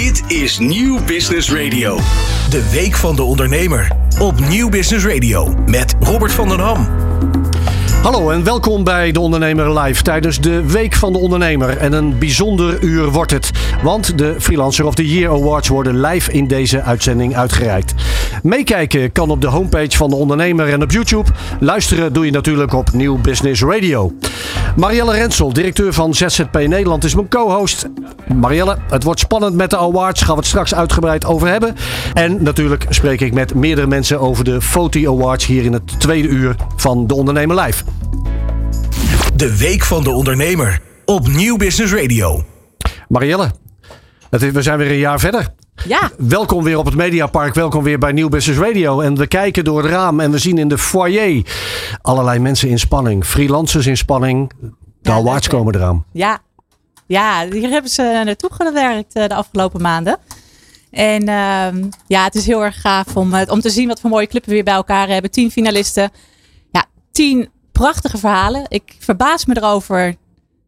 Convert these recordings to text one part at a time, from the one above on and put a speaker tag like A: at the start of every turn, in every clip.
A: Dit is Nieuw Business Radio. De Week van de Ondernemer. Op Nieuw Business Radio. Met Robert van den Ham.
B: Hallo en welkom bij De Ondernemer Live tijdens de Week van de Ondernemer. En een bijzonder uur wordt het, want de Freelancer of the Year Awards worden live in deze uitzending uitgereikt. Meekijken kan op de homepage van De Ondernemer en op YouTube. Luisteren doe je natuurlijk op Nieuw Business Radio. Marielle Rensel, directeur van ZZP Nederland, is mijn co-host. Marielle, het wordt spannend met de awards, gaan we het straks uitgebreid over hebben. En natuurlijk spreek ik met meerdere mensen over de Foti Awards hier in het tweede uur van De Ondernemer Live.
A: De Week van de Ondernemer. Op Nieuw Business Radio.
B: Marielle, het is, we zijn weer een jaar verder.
C: Ja.
B: Welkom weer op het Mediapark. Welkom weer bij Nieuw Business Radio. En we kijken door het raam en we zien in de foyer allerlei mensen in spanning. Freelancers in spanning. De
C: Ja,
B: awards
C: leuk,
B: komen eraan.
C: Ja. ja, hier hebben ze naartoe gewerkt eh, de afgelopen maanden. En ehm, ja, het is heel erg gaaf om, eh, om te zien wat voor mooie clubs we weer bij elkaar hebben. Tien finalisten. Ja, tien prachtige verhalen. Ik verbaas me erover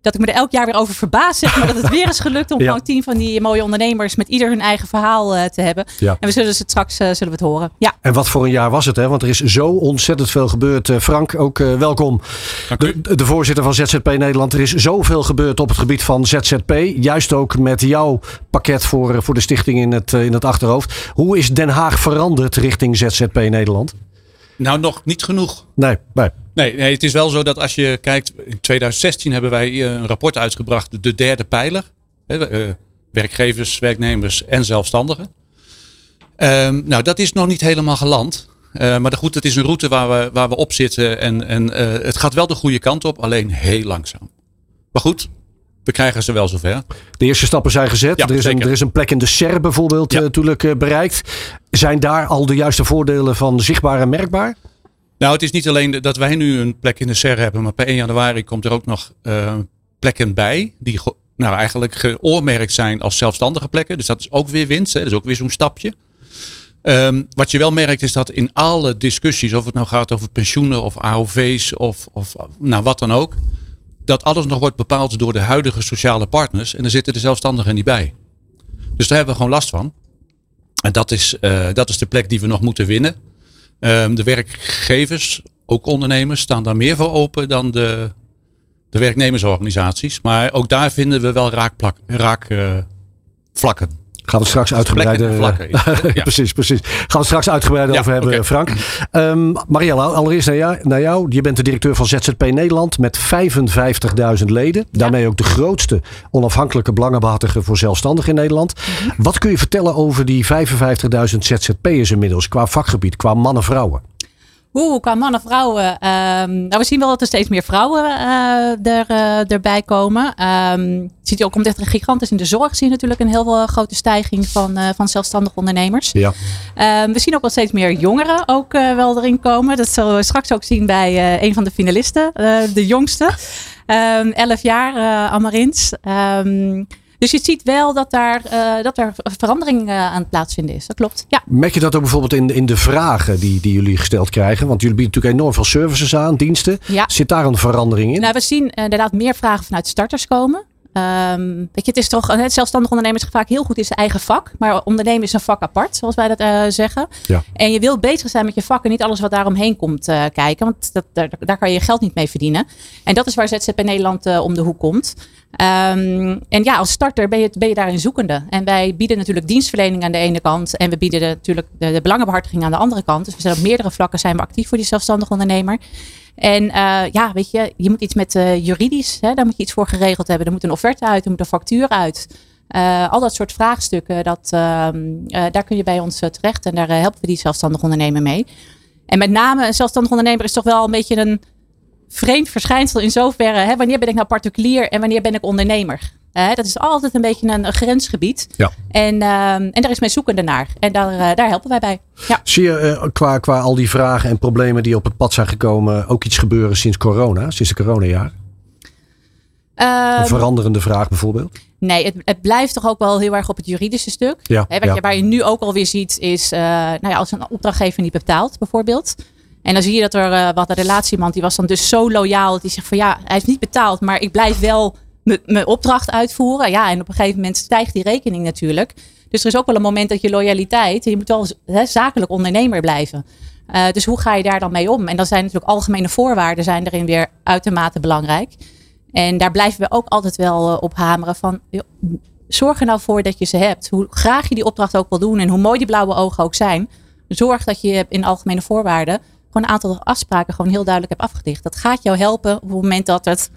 C: dat ik me er elk jaar weer over verbaas. Zeg maar dat het weer is gelukt om
B: Ja.
C: gewoon tien van die mooie ondernemers met ieder hun eigen verhaal eh, te hebben.
B: Ja.
C: En we zullen het straks eh, zullen we het horen. Ja.
B: En wat voor een jaar was het, hè? Want er is zo ontzettend veel gebeurd. Eh, Frank, ook eh, welkom. De, de voorzitter van ZZP Nederland. Er is zoveel gebeurd op het gebied van ZZP. Juist ook met jouw pakket voor, voor de stichting in het, in het achterhoofd. Hoe is Den Haag veranderd richting ZZP Nederland?
D: Nou, nog niet genoeg.
B: Nee, nee.
D: Nee, nee, het is wel zo dat als je kijkt, in 2016 hebben wij eh, een rapport uitgebracht, de derde pijler. Hè, eh, werkgevers, werknemers en zelfstandigen. Ehm, nou, dat is nog niet helemaal geland. Eh, maar goed, het is een route waar we, waar we op zitten en, en het gaat wel de goede kant op, alleen heel langzaam. Maar goed, we krijgen ze wel zover.
B: De eerste stappen zijn gezet.
D: Ja,
B: er, is een, er is een plek in de SER bijvoorbeeld
D: Ja.
B: eh, natuurlijk eh, bereikt. Zijn daar al de juiste voordelen van zichtbaar en merkbaar?
D: Nou, het is niet alleen dat wij nu een plek in de SER hebben, maar per 1 januari komt er ook nog eh, plekken bij die nou, eigenlijk geoormerkt zijn als zelfstandige plekken. Dus dat is ook weer winst, hè? dat is ook weer zo'n stapje. Ehm, wat je wel merkt is dat in alle discussies, of het nou gaat over pensioenen of AOV's of, of nou, wat dan ook, dat alles nog wordt bepaald door de huidige sociale partners en er zitten de zelfstandigen niet bij. Dus daar hebben we gewoon last van. En dat is, eh, dat is de plek die we nog moeten winnen. Ehm, de werkgevers, ook ondernemers, staan daar meer voor open dan de, de werknemersorganisaties. Maar ook daar vinden we wel raakplak, raak.
B: Gaan we straks uitgebreider.
D: Vlakken, ja.
B: precies, precies. Gaan we straks uitgebreider
D: Ja,
B: over hebben. Frank. Ehm Mariella, allereerst naar jou, naar jou. Je bent de directeur van ZZP Nederland met 55.000 leden. Daarmee ook de grootste onafhankelijke belangenbehartiger voor zelfstandigen in Nederland.
C: Mhm.
B: Wat kun je vertellen over die 55.000 ZZP'ers inmiddels qua vakgebied, qua mannen-vrouwen?
C: Oeh, qua mannen, vrouwen. ehm, nou, we zien wel dat er steeds meer vrouwen er, eh, erbij komen. Je ziet ook komt echt gigantisch in de zorg. Zie je natuurlijk een heel eh, grote stijging van, eh, van zelfstandige ondernemers.
B: Ja.
C: Ehm, we zien ook wel steeds meer jongeren ook wel erin komen. Dat zullen we straks ook zien bij een van de finalisten, de jongste. Ehm 11 jaar, Amarins. Dus je ziet wel dat daar, eh, dat er verandering eh, aan het plaatsvinden is. Dat klopt. Ja.
B: Merk je dat ook bijvoorbeeld in, in de vragen die, die jullie gesteld krijgen? Want jullie bieden natuurlijk enorm veel services aan, diensten.
C: Ja.
B: Zit daar een verandering in?
C: Nou, we zien eh, inderdaad meer vragen vanuit starters komen. Ehm, weet je, het is toch, het zelfstandig ondernemer is vaak heel goed in zijn eigen vak. Maar ondernemen is een vak apart, zoals wij dat zeggen.
B: Ja.
C: En je wilt bezig zijn met je vak en niet alles wat daaromheen komt kijken. Want dat, daar, daar kan je je geld niet mee verdienen. En dat is waar ZZP Nederland om de hoek komt. Ehm, en ja, als starter ben je, ben je daarin zoekende. En wij bieden natuurlijk dienstverlening aan de ene kant. En we bieden de, natuurlijk de, belangenbehartiging aan de andere kant. Dus we zijn op meerdere vlakken zijn we actief voor die zelfstandig ondernemer. En eh, ja, weet je, je moet iets met eh, juridisch, hè, daar moet je iets voor geregeld hebben. Er moet een offerte uit, er moet een factuur uit. Eh, al dat soort vraagstukken, dat, ehm, eh, daar kun je bij ons terecht. En daar helpen we die zelfstandig ondernemer mee. En met name een zelfstandig ondernemer is toch wel een beetje een vreemd verschijnsel in zoverre. Hè, wanneer ben ik nou particulier en wanneer ben ik ondernemer? Dat is altijd een beetje een, een grensgebied.
B: Ja.
C: En, ehm, en daar is men zoekende naar. En daar, eh, daar helpen wij bij. Ja.
B: Zie je eh, qua, qua al die vragen en problemen die op het pad zijn gekomen ook iets gebeuren sinds corona, sinds de coronajaar?
C: Ehm,
B: Een veranderende vraag bijvoorbeeld?
C: Nee, het, het blijft toch ook wel heel erg op het juridische stuk.
B: Ja,
C: Hè, wat
B: ja.
C: je, waar je nu ook alweer ziet is, eh, nou ja, als een opdrachtgever niet betaalt bijvoorbeeld. En dan zie je dat er eh, wat een relatiemand, die was dan dus zo loyaal. Dat die zegt van ja, hij heeft niet betaald, maar ik blijf wel mijn opdracht uitvoeren. Ja, en op een gegeven moment stijgt die rekening natuurlijk. Dus er is ook wel een moment dat je loyaliteit, je moet wel hè, zakelijk ondernemer blijven. Uh, dus hoe ga je daar dan mee om? En dan zijn natuurlijk algemene voorwaarden zijn erin weer uitermate belangrijk. En daar blijven we ook altijd wel uh, op hameren van joh, zorg er nou voor dat je ze hebt. Hoe graag je die opdracht ook wil doen en hoe mooi die blauwe ogen ook zijn. Zorg dat je in algemene voorwaarden een aantal afspraken gewoon heel duidelijk hebt afgedicht. Dat gaat jou helpen op het moment dat het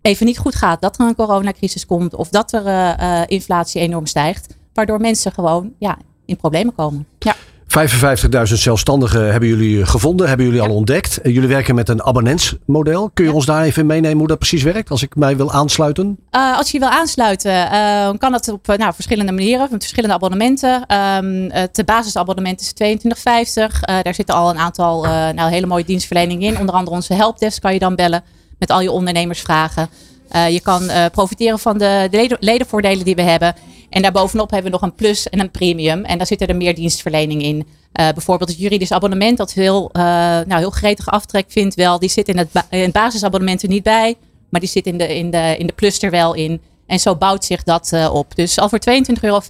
C: even niet goed gaat. Dat er een coronacrisis komt of dat er uh, inflatie enorm stijgt. Waardoor mensen gewoon ja, in problemen komen. Ja.
B: 55.000 zelfstandigen hebben jullie gevonden, hebben jullie al ontdekt. Jullie werken met een abonnementsmodel. Kun je ons daar even meenemen hoe dat precies werkt als ik mij wil aansluiten?
C: Uh, als je wil aansluiten, uh, kan dat op nou, verschillende manieren, met verschillende abonnementen. Um, het basisabonnement is 22,50. Uh, daar zitten al een aantal nou, hele mooie dienstverleningen in. Onder andere onze helpdesk kan je dan bellen met al je ondernemersvragen. je kan profiteren van de, de ledenvoordelen die we hebben. En daarbovenop hebben we nog een plus en een premium. En daar zit er meer dienstverlening in. Uh, bijvoorbeeld het juridisch abonnement, dat heel, uh, nou, heel gretig aftrek vindt wel. Die zit in het, in het basisabonnement er niet bij. Maar die zit in de, in, de, in de plus er wel in. En zo bouwt zich dat uh, op. Dus al voor 22,50 euro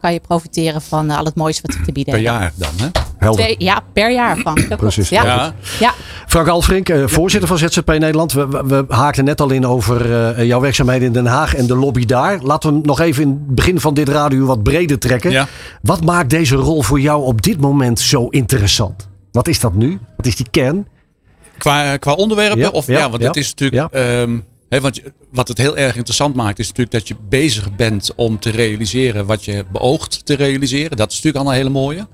C: kan je profiteren van al het moois wat we te bieden
D: Per jaar dan, hè?
C: Helder. ja, per jaar van.
B: Precies.
C: Ja. Ja.
B: ja. Frank Alfrink, uh, voorzitter van ZZP Nederland. We, we, haakten net al in over uh, jouw werkzaamheden in Den Haag en de lobby daar. Laten we hem nog even in het begin van dit radio wat breder trekken.
D: Ja.
B: Wat maakt deze rol voor jou op dit moment zo interessant? Wat is dat nu? Wat is die kern?
D: Qua, qua onderwerpen? Ja, of, ja, want het is natuurlijk... Um, He, want wat het heel erg interessant maakt, is natuurlijk dat je bezig bent om te realiseren wat je beoogt te realiseren. Dat is natuurlijk al een hele mooie.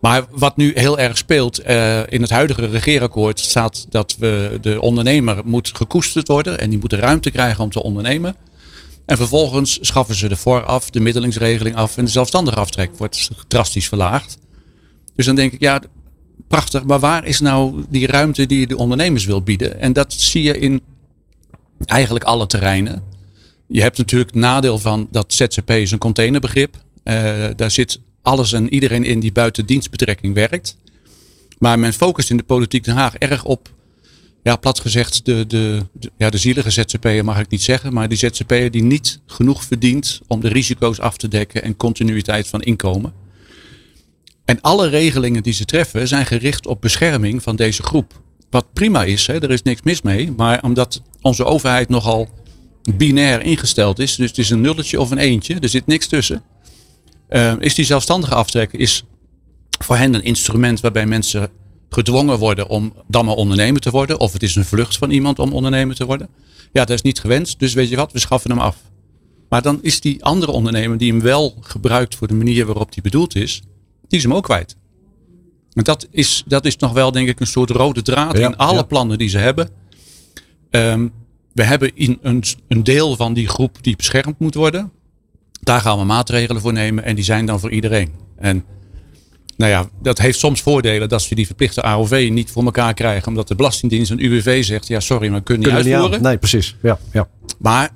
D: Maar wat nu heel erg speelt uh, in het huidige regeerakkoord staat dat we, de ondernemer moet gekoesterd worden en die moet de ruimte krijgen om te ondernemen. En vervolgens schaffen ze de vooraf, de middelingsregeling af en de zelfstandige aftrek wordt drastisch verlaagd. Dus dan denk ik, ja, prachtig, maar waar is nou die ruimte die je de ondernemers wil bieden? En dat zie je in eigenlijk alle terreinen. Je hebt natuurlijk nadeel van dat ZZP is een containerbegrip. Uh, daar zit alles en iedereen in die buiten dienstbetrekking werkt. Maar men focust in de politiek Den Haag erg op, ja, plat gezegd, de, de, ja, de zielige ZZP'er mag ik niet zeggen, maar die ZZP'er die niet genoeg verdient om de risico's af te dekken en continuïteit van inkomen. En alle regelingen die ze treffen zijn gericht op bescherming van deze groep. Wat prima is, hè, er is niks mis mee. Maar omdat onze overheid nogal binair ingesteld is, dus het is een nulletje of een eentje, er zit niks tussen. Uh, is die zelfstandige aftrekken is voor hen een instrument waarbij mensen gedwongen worden om dan maar ondernemer te worden. Of het is een vlucht van iemand om ondernemer te worden. Ja, dat is niet gewenst. Dus weet je wat, we schaffen hem af. Maar dan is die andere ondernemer die hem wel gebruikt voor de manier waarop die bedoeld is, die is hem ook kwijt. En dat is, dat is nog wel, denk ik, een soort rode draad in alle plannen die ze hebben. Um, we hebben in een, een deel van die groep die beschermd moet worden. Daar gaan we maatregelen voor nemen en die zijn dan voor iedereen. En nou ja, dat heeft soms voordelen dat ze die verplichte AOV niet voor elkaar krijgen. Omdat de Belastingdienst en UWV zegt, ja sorry, maar kunnen niet kunnen uitvoeren.
B: Niet nee, precies. Ja, ja.
D: Maar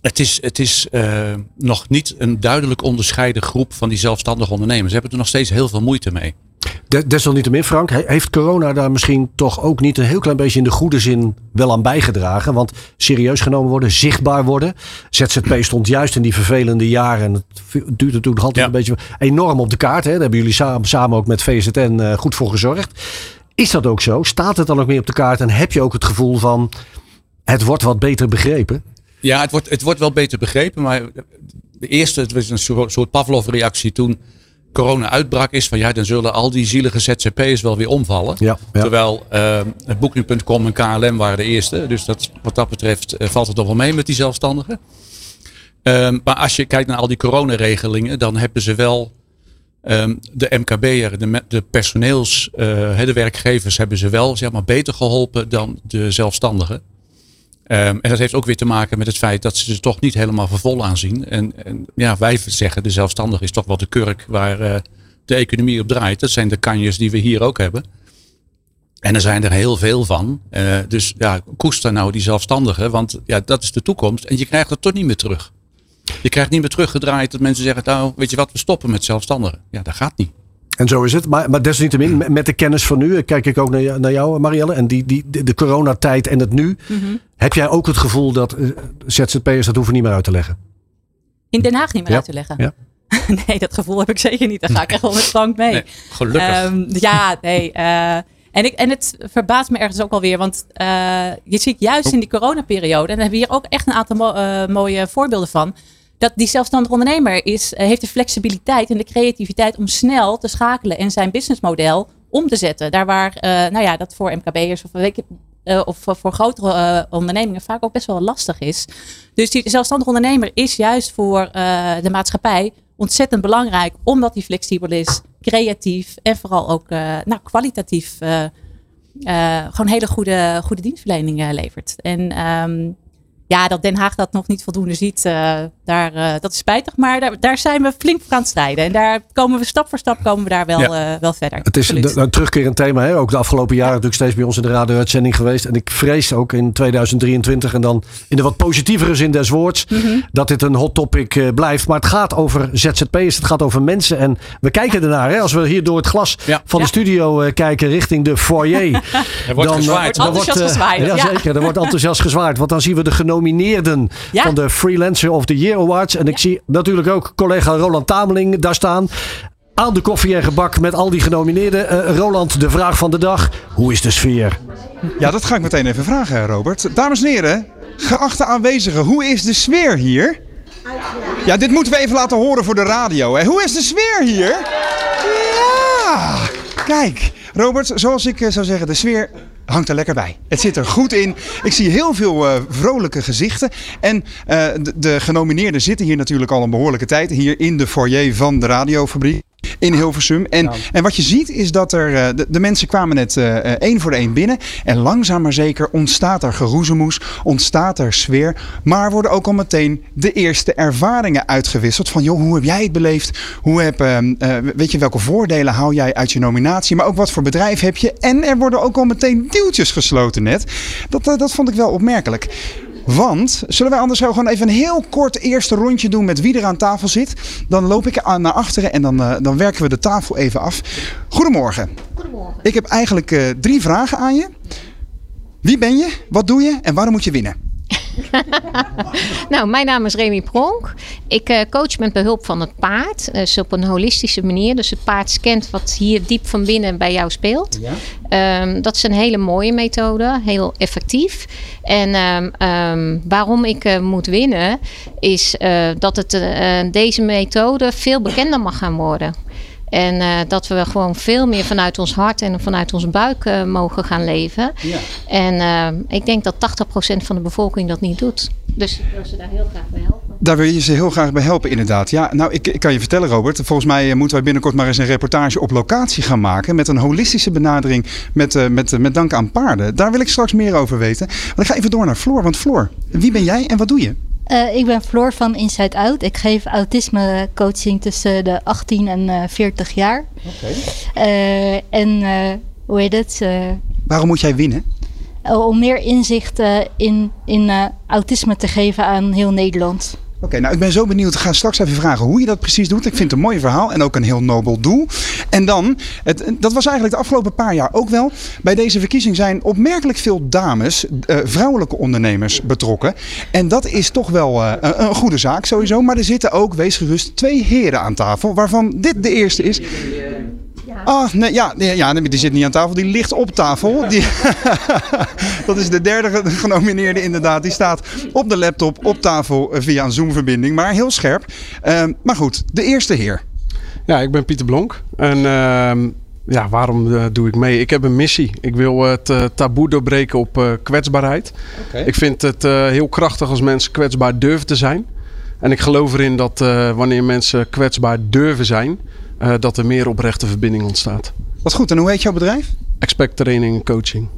D: het is, het is uh, nog niet een duidelijk onderscheiden groep van die zelfstandige ondernemers. Ze hebben er nog steeds heel veel moeite mee.
B: Desalniettemin, Frank, heeft corona daar misschien toch ook niet een heel klein beetje in de goede zin wel aan bijgedragen? Want serieus genomen worden, zichtbaar worden. ZZP stond juist in die vervelende jaren, en het duurt natuurlijk nog altijd ja. een beetje enorm op de kaart. Hè? Daar hebben jullie samen, samen ook met VZN uh, goed voor gezorgd. Is dat ook zo? Staat het dan ook meer op de kaart en heb je ook het gevoel van het wordt wat beter begrepen?
D: Ja, het wordt, het wordt wel beter begrepen, maar de eerste, het was een soort Pavlov-reactie toen corona uitbrak is van ja, dan zullen al die zielige ZZP'ers wel weer omvallen.
B: Ja, ja.
D: Terwijl uh, Booking.com en KLM waren de eerste. Dus dat, wat dat betreft uh, valt het toch wel mee met die zelfstandigen. Um, maar als je kijkt naar al die coronaregelingen, dan hebben ze wel um, de MKB'er, de, de personeels, uh, de werkgevers hebben ze wel zeg maar, beter geholpen dan de zelfstandigen. Um, en dat heeft ook weer te maken met het feit dat ze er toch niet helemaal vervol aanzien. En, en ja, wij zeggen de zelfstandige is toch wel de kurk waar uh, de economie op draait. Dat zijn de kanjes die we hier ook hebben. En er zijn er heel veel van. Uh, dus ja, koester nou die zelfstandigen, want ja, dat is de toekomst. En je krijgt het toch niet meer terug. Je krijgt niet meer teruggedraaid dat mensen zeggen, nou weet je wat, we stoppen met zelfstandigen. Ja, dat gaat niet.
B: En zo is het. Maar, maar desalniettemin, met de kennis van nu, kijk ik ook naar, naar jou, Marielle. En die, die, de, coronatijd en het nu.
C: Mhm.
B: Heb jij ook het gevoel dat uh, ZZP'ers dat hoeven niet meer uit te leggen?
C: in Den Haag niet meer
B: Ja.
C: uit te leggen.
B: Ja.
C: nee, dat gevoel heb ik zeker niet. Daar ga ik echt wel met Frank mee.
D: Nee, gelukkig.
C: Ehm, ja, nee. eh, en, ik, en het verbaast me ergens ook alweer. Want eh, je ziet juist in die coronaperiode. En daar hebben we hier ook echt een aantal mo- eh, mooie voorbeelden van. Dat die zelfstandig ondernemer is, eh, heeft de flexibiliteit en de creativiteit om snel te schakelen en zijn businessmodel om te zetten. Daar waar, eh, nou ja, dat voor MKB'ers of, eh, of voor- grotere ondernemingen vaak ook best wel lastig is. Dus die zelfstandig ondernemer is juist voor de maatschappij ontzettend belangrijk, omdat hij flexibel is, creatief en vooral ook nou, kwalitatief gewoon hele goede, goede dienstverlening levert. En ehm, ja, dat Den Haag dat nog niet voldoende ziet, daar, eh, dat is spijtig. Maar daar, daar zijn we flink voor aan het strijden. En daar komen we stap voor stap komen we daar wel,
D: Ja.
C: eh, wel verder.
B: Het is een, een terugkerend thema. Hè? Ook de afgelopen jaren natuurlijk steeds bij ons in de radio-uitzending geweest. En ik vrees ook in 2023 en dan in de wat positievere zin des woords.
C: Mhm.
B: Dat dit een hot topic eh, blijft. Maar het gaat over ZZP'ers. Het gaat over mensen. En we kijken ernaar. Hè? Als we hier door het glas
D: Ja.
B: van de studio eh, kijken richting de foyer.
D: Er wordt
B: dan,
D: gezwaaid.
B: dan
C: Enthousiast gezwaaid,
B: Ja,
C: ja.
B: zeker. Er wordt enthousiast gezwaaid. Want dan zien we de genomineerden
C: Ja.
B: van de Freelancer of the Year Awards. En ik zie natuurlijk ook collega Roland Tameling daar staan. Aan de koffie en gebak met al die genomineerden. Eh, Roland, de vraag van de dag. Hoe is de sfeer?
E: Ja, dat ga ik meteen even vragen, Robert. Dames en heren, geachte aanwezigen, hoe is de sfeer hier? Ja, dit moeten we even laten horen voor de radio. Hè. Hoe is de sfeer hier? Ja, kijk. Robert, zoals ik eh, zou zeggen, de sfeer hangt er lekker bij. Het zit er goed in. Ik zie heel veel eh, vrolijke gezichten. En eh, de, de genomineerden zitten hier natuurlijk al een behoorlijke tijd. Hier in de foyer van de radiofabriek. In Hilversum. En, en wat je ziet is dat er. eh, de, de mensen kwamen net eh, één voor één binnen. En langzaam maar zeker ontstaat er geroezemoes. Ontstaat er sfeer. Maar worden ook al meteen de eerste ervaringen uitgewisseld. Van joh, hoe heb jij het beleefd? Hoe heb, eh, eh, weet je, welke voordelen haal jij uit je nominatie? Maar ook wat voor bedrijf heb je? En er worden ook al meteen deeltjes gesloten net. Dat, dat vond ik wel opmerkelijk. Want, zullen wij anders gewoon even een heel kort eerste rondje doen met wie er aan tafel zit? Dan loop ik aan naar achteren en dan, eh, dan werken we de tafel even af. Goedemorgen.
F: Goedemorgen.
E: Ik heb eigenlijk eh, drie vragen aan je. Wie ben je? Wat doe je? En waarom moet je winnen?
F: Nou, mijn naam is Remy Pronk. Ik eh, coach met behulp van het paard. Dus op een holistische manier. Dus het paard scant wat hier diep van binnen bij jou speelt. Ehm, dat is een hele mooie methode. Heel effectief. En ehm, ehm, waarom ik eh, moet winnen... is eh, dat het, deze methode veel bekender mag gaan worden. En eh, dat we gewoon veel meer vanuit ons hart en vanuit ons buik eh, mogen gaan leven. En eh, ik denk dat 80% van de bevolking dat niet doet. Dus ik wil ze daar heel graag bij helpen.
E: Daar wil je ze heel graag bij helpen, inderdaad. Ja, nou, ik, ik kan je vertellen, Robert. Volgens mij moeten wij binnenkort maar eens een reportage op locatie gaan maken. Met een holistische benadering met, met, met dank aan paarden. Daar wil ik straks meer over weten. Want ik ga even door naar Floor. Want Floor, wie ben jij en wat doe je?
G: Eh, ik ben Floor van Inside Out. Ik geef autisme coaching tussen de 18 en eh 40 jaar. Eh, en hoe heet het?
E: Waarom moet jij winnen?
G: om meer inzicht in, in autisme te geven aan heel Nederland.
E: Oké, nou ik ben zo benieuwd. Ik ga straks even vragen hoe je dat precies doet. Ik vind het een mooi verhaal en ook een heel nobel doel. En dan, het, dat was eigenlijk de afgelopen paar jaar ook wel. Bij deze verkiezing zijn opmerkelijk veel dames, eh, vrouwelijke ondernemers betrokken. En dat is toch wel eh, een, een goede zaak sowieso. Maar er zitten ook, wees gerust, twee heren aan tafel. Waarvan dit de eerste is. Ah, nee, ja, nee, ja, nee, die zit niet aan tafel, die ligt op tafel. Die, dat is de derde ge- genomineerde inderdaad. Die staat op de laptop, op tafel, eh, via een Zoom-verbinding. Maar heel scherp. Ehm, maar goed, de eerste heer.
H: Ja, ik ben Pieter Blonk. En ehm, ja, waarom eh, doe ik mee? Ik heb een missie. Ik wil het eh, taboe doorbreken op eh, kwetsbaarheid. Ik vind het eh, heel krachtig als mensen kwetsbaar durven te zijn. En ik geloof erin dat eh, wanneer mensen kwetsbaar durven zijn, eh, dat er meer oprechte verbinding ontstaat.
E: Wat goed, en hoe heet jouw bedrijf?
H: Expect training en coaching.